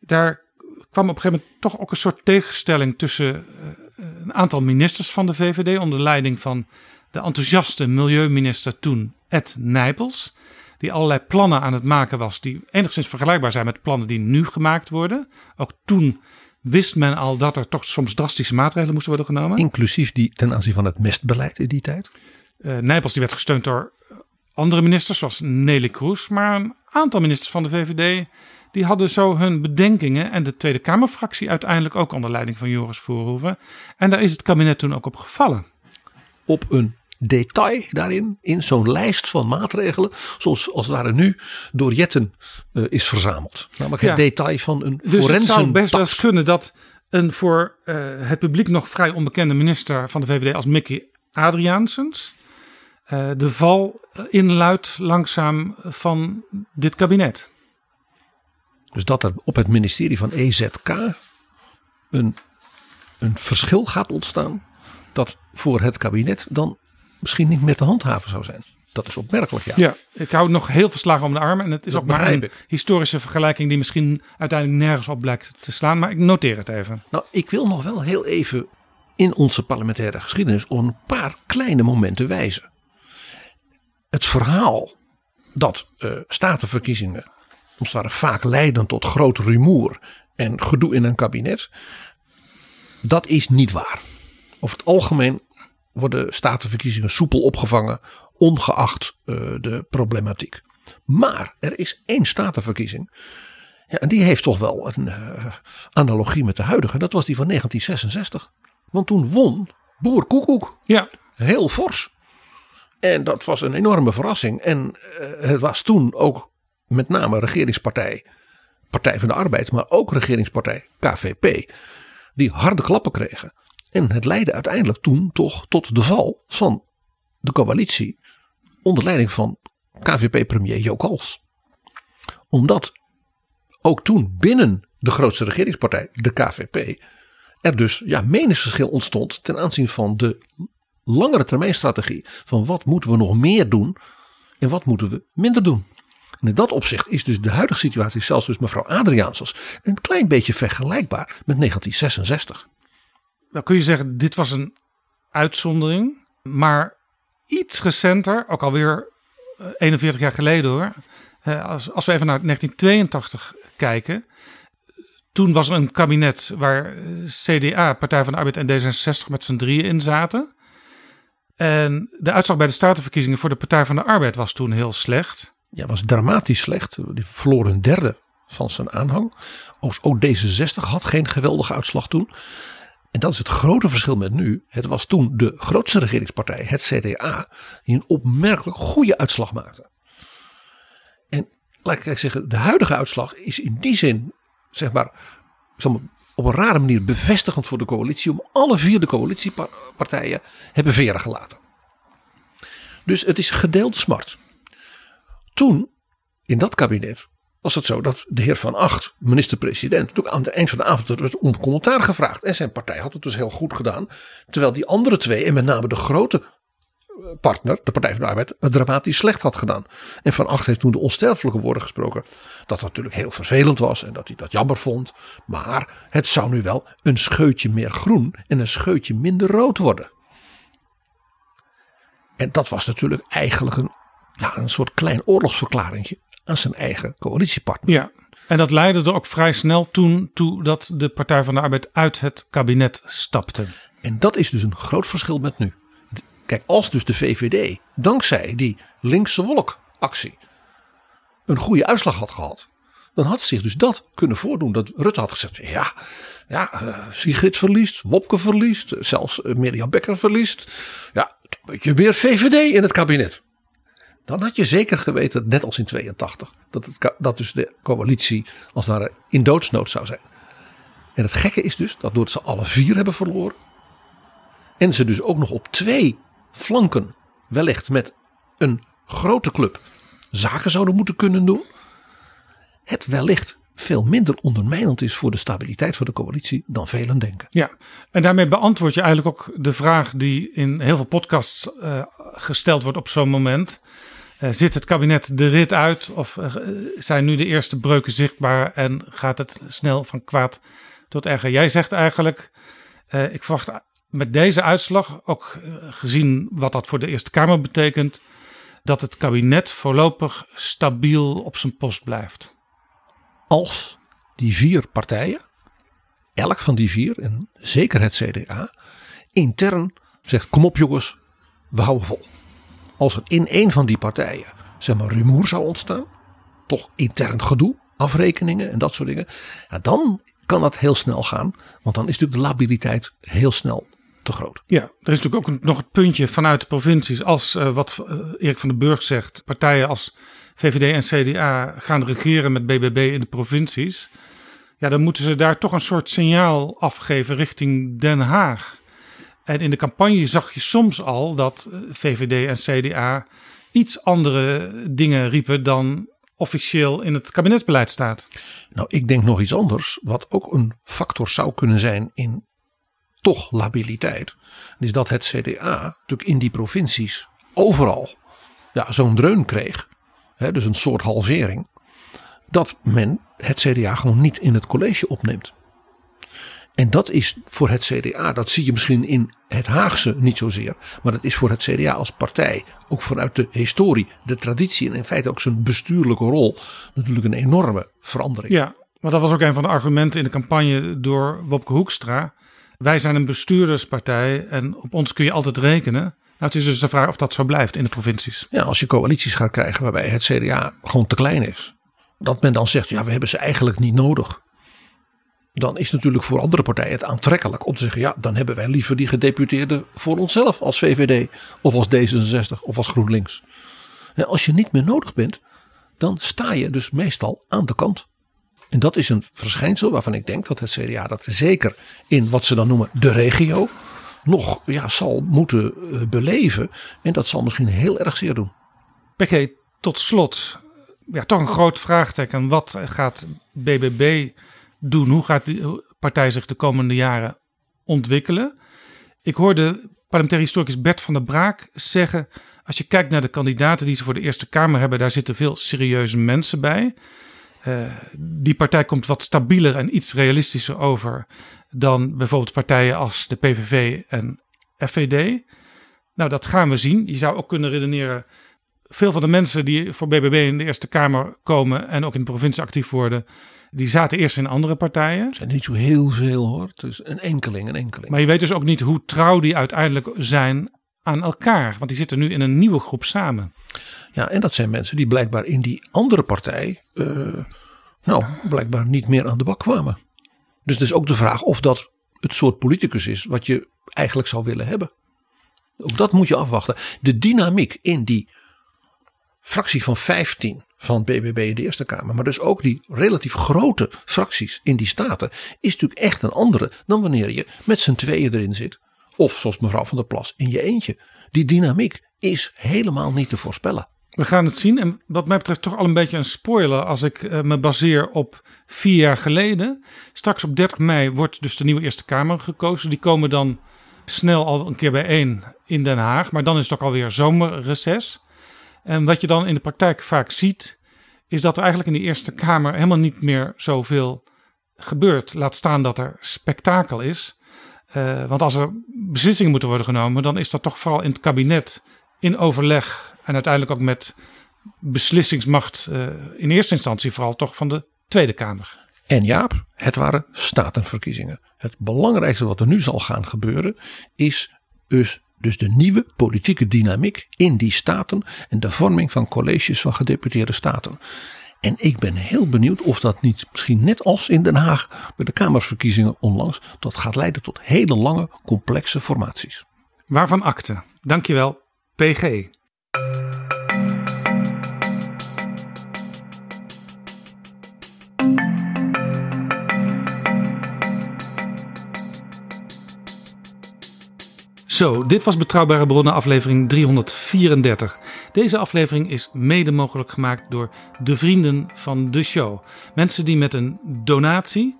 Daar kwam op een gegeven moment toch ook een soort tegenstelling tussen eh, een aantal ministers van de VVD onder leiding van de enthousiaste milieuminister toen, Ed Nijpels. Die allerlei plannen aan het maken was die enigszins vergelijkbaar zijn met plannen die nu gemaakt worden. Ook toen wist men al dat er toch soms drastische maatregelen moesten worden genomen. Inclusief die ten aanzien van het mestbeleid in die tijd? Uh, Nijpels die werd gesteund door andere ministers zoals Nelly Kroes. Maar een aantal ministers van de VVD die hadden zo hun bedenkingen. En de Tweede Kamerfractie uiteindelijk ook onder leiding van Joris Voorhoeven. En daar is het kabinet toen ook op gevallen. Op een detail daarin, in zo'n lijst van maatregelen, zoals als het ware nu door Jetten uh, is verzameld. Namelijk het detail van een dus het zou best wel eens kunnen dat een voor uh, het publiek nog vrij onbekende minister van de VVD als Mickey Adriaansens uh, de val inluidt langzaam van dit kabinet. Dus dat er op het ministerie van EZK een, een verschil gaat ontstaan dat voor het kabinet dan misschien niet meer te handhaven zou zijn. Dat is opmerkelijk, ja. Ja, ik hou nog heel veel slagen om de arm. En het is Dat ook maar een ik. historische vergelijking die misschien uiteindelijk nergens op blijkt te slaan. Maar ik noteer het even. Nou, ik wil nog wel heel even in onze parlementaire geschiedenis op een paar kleine momenten wijzen. Het verhaal dat eh, statenverkiezingen ware vaak leiden tot groot rumoer en gedoe in een kabinet, dat is niet waar. Over het algemeen worden statenverkiezingen soepel opgevangen, ongeacht eh, de problematiek. Maar er is één statenverkiezing. Ja, en die heeft toch wel een eh, analogie met de huidige. Dat was die van 1966. Want toen won Boer Koekoek. Ja. Heel fors. En dat was een enorme verrassing. En eh, het was toen ook met name regeringspartij, Partij van de Arbeid, maar ook regeringspartij KVP, die harde klappen kregen. En het leidde uiteindelijk toen toch tot de val van de coalitie onder leiding van KVP-premier Hals. Omdat ook toen binnen de grootste regeringspartij, de KVP, er dus ja, meningsverschil ontstond ten aanzien van de langere termijnstrategie. Van wat moeten we nog meer doen en wat moeten we minder doen. En in dat opzicht is dus de huidige situatie, zelfs dus mevrouw Adriaansens, een klein beetje vergelijkbaar met 1966. Dan kun je zeggen, dit was een uitzondering. Maar iets recenter, ook alweer eh, 41 jaar geleden hoor. Eh, Als, als we even naar 1982 kijken. Toen was er een kabinet waar eh, CDA, Partij van de Arbeid en D66 met z'n drieën in zaten. En de uitslag bij de statenverkiezingen voor de Partij van de Arbeid was toen heel slecht. Ja, was dramatisch slecht. Die verloor een derde van zijn aanhang. Ook D66 had geen geweldige uitslag toen. En dat is het grote verschil met nu. Het was toen de grootste regeringspartij, het CDA, die een opmerkelijk goede uitslag maakte. En laat ik zeggen, de huidige uitslag is in die zin, zeg maar, op een rare manier bevestigend voor de coalitie. Om alle vier de coalitiepartijen hebben veren gelaten. Dus het is gedeelde smart. Toen, in dat kabinet, was het zo dat de heer Van Acht, minister-president, toen aan het eind van de avond werd om commentaar gevraagd. En zijn partij had het dus heel goed gedaan. Terwijl die andere twee, en met name de grote partner, de Partij van de Arbeid, het dramatisch slecht had gedaan. En Van Acht heeft toen de onsterfelijke woorden gesproken. Dat het natuurlijk heel vervelend was en dat hij dat jammer vond. Maar het zou nu wel een scheutje meer groen en een scheutje minder rood worden. En dat was natuurlijk eigenlijk een, ja, een soort klein oorlogsverklaringje aan zijn eigen coalitiepartner. Ja, en dat leidde er ook vrij snel toen toe dat de Partij van de Arbeid uit het kabinet stapte. En dat is dus een groot verschil met nu. Kijk, als dus de VVD dankzij die linkse wolkactie een goede uitslag had gehad. Dan had zich dus dat kunnen voordoen. Dat Rutte had gezegd, ja, ja uh, Sigrid verliest, Wopke verliest, zelfs uh, Mirjam Bekker verliest. Ja, een beetje meer VVD in het kabinet. Dan had je zeker geweten, net als in 82, dat, het, dat dus de coalitie als het ware in doodsnood zou zijn. En het gekke is dus dat doordat ze alle vier hebben verloren. En ze dus ook nog op twee flanken wellicht met een grote club zaken zouden moeten kunnen doen. Het wellicht veel minder ondermijnend is voor de stabiliteit van de coalitie dan velen denken. Ja, en daarmee beantwoord je eigenlijk ook de vraag die in heel veel podcasts uh, gesteld wordt op zo'n moment. Uh, zit het kabinet de rit uit of uh, zijn nu de eerste breuken zichtbaar en gaat het snel van kwaad tot erger? Jij zegt eigenlijk, ik verwacht met deze uitslag, ook gezien wat dat voor de Eerste Kamer betekent, dat het kabinet voorlopig stabiel op zijn post blijft. Als die vier partijen, elk van die vier, en zeker het CDA, intern zegt: kom op jongens, we houden vol. Als er in een van die partijen zeg maar rumoer zou ontstaan, toch intern gedoe, afrekeningen en dat soort dingen, ja, dan kan dat heel snel gaan, want dan is natuurlijk de labiliteit heel snel te groot. Ja, er is natuurlijk ook nog het puntje vanuit de provincies. Als uh, wat uh, Erik van den Burg zegt, partijen als VVD en CDA gaan regeren met BBB in de provincies. Ja, dan moeten ze daar toch een soort signaal afgeven richting Den Haag. En in de campagne zag je soms al dat eh, VVD en CDA iets andere dingen riepen dan officieel in het kabinetsbeleid staat. Nou, ik denk nog iets anders, wat ook een factor zou kunnen zijn in toch labiliteit. Is dat het CDA natuurlijk in die provincies overal ja, zo'n dreun kreeg. Hè, dus een soort halvering. Dat men het CDA gewoon niet in het college opneemt. En dat is voor het CDA, dat zie je misschien in het Haagse niet zozeer. Maar dat is voor het CDA als partij, ook vanuit de historie, de traditie en in feite ook zijn bestuurlijke rol, natuurlijk een enorme verandering. Ja, maar dat was ook een van de argumenten in de campagne door Wopke Hoekstra. Wij zijn een bestuurderspartij en op ons kun je altijd rekenen. Nou, het is dus de vraag of dat zo blijft in de provincies. Ja, als je coalities gaat krijgen waarbij het CDA gewoon te klein is. Dat men dan zegt, ja, we hebben ze eigenlijk niet nodig. Dan is natuurlijk voor andere partijen het aantrekkelijk om te zeggen, ja, dan hebben wij liever die gedeputeerden voor onszelf als VVD of als D66 of als GroenLinks. En als je niet meer nodig bent, dan sta je dus meestal aan de kant. En dat is een verschijnsel waarvan ik denk dat het CDA dat zeker in wat ze dan noemen de regio nog ja, zal moeten eh, beleven. En dat zal misschien heel erg zeer doen. PG, tot slot. Ja, toch een groot vraagteken. Wat gaat BBB doen? Hoe gaat die partij zich de komende jaren ontwikkelen? Ik hoorde parlementair historicus Bert van der Braak zeggen... als je kijkt naar de kandidaten die ze voor de Eerste Kamer hebben... daar zitten veel serieuze mensen bij... Uh, die partij komt wat stabieler en iets realistischer over dan bijvoorbeeld partijen als de PVV en FVD. Nou, dat gaan we zien. Je zou ook kunnen redeneren. Veel van de mensen die voor BBB in de Eerste Kamer komen en ook in de provincie actief worden, die zaten eerst in andere partijen. Het zijn niet zo heel veel hoor. Dus een enkeling, een enkeling. Maar je weet dus ook niet hoe trouw die uiteindelijk zijn aan elkaar. Want die zitten nu in een nieuwe groep samen. Ja, en dat zijn mensen die blijkbaar in die andere partij, uh, nou, blijkbaar niet meer aan de bak kwamen. Dus het is ook de vraag of dat het soort politicus is wat je eigenlijk zou willen hebben. Ook dat moet je afwachten. De dynamiek in die fractie van 15 van BBB in de Eerste Kamer, maar dus ook die relatief grote fracties in die staten, is natuurlijk echt een andere dan wanneer je met z'n tweeën erin zit. Of zoals mevrouw van der Plas in je eentje. Die dynamiek is helemaal niet te voorspellen. We gaan het zien. En wat mij betreft toch al een beetje een spoiler als ik eh, me baseer op vier jaar geleden. Straks op 30 mei wordt dus de nieuwe Eerste Kamer gekozen. Die komen dan snel al een keer bijeen in Den Haag. Maar dan is het ook alweer zomerreces. En wat je dan in de praktijk vaak ziet, is dat er eigenlijk in de Eerste Kamer helemaal niet meer zoveel gebeurt. Laat staan dat er spektakel is. Uh, want als er beslissingen moeten worden genomen, dan is dat toch vooral in het kabinet, in overleg en uiteindelijk ook met beslissingsmacht uh, in eerste instantie vooral toch van de Tweede Kamer. En Jaap, het waren statenverkiezingen. Het belangrijkste wat er nu zal gaan gebeuren is dus, dus de nieuwe politieke dynamiek in die staten en de vorming van colleges van gedeputeerde staten. En ik ben heel benieuwd of dat niet misschien net als in Den Haag bij de Kamerverkiezingen onlangs, dat gaat leiden tot hele lange complexe formaties. Waarvan akte. Dankjewel, PG. Zo, dit was Betrouwbare Bronnen aflevering 334. Deze aflevering is mede mogelijk gemaakt door de vrienden van de show. Mensen die met een donatie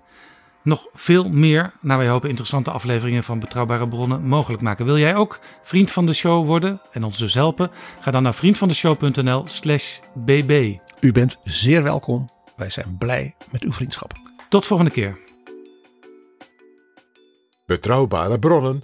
nog veel meer, naar wij hopen, interessante afleveringen van Betrouwbare Bronnen mogelijk maken. Wil jij ook vriend van de show worden en ons dus helpen? Ga dan naar vriendvandeshow.nl/slash bb. U bent zeer welkom. Wij zijn blij met uw vriendschap. Tot volgende keer. Betrouwbare bronnen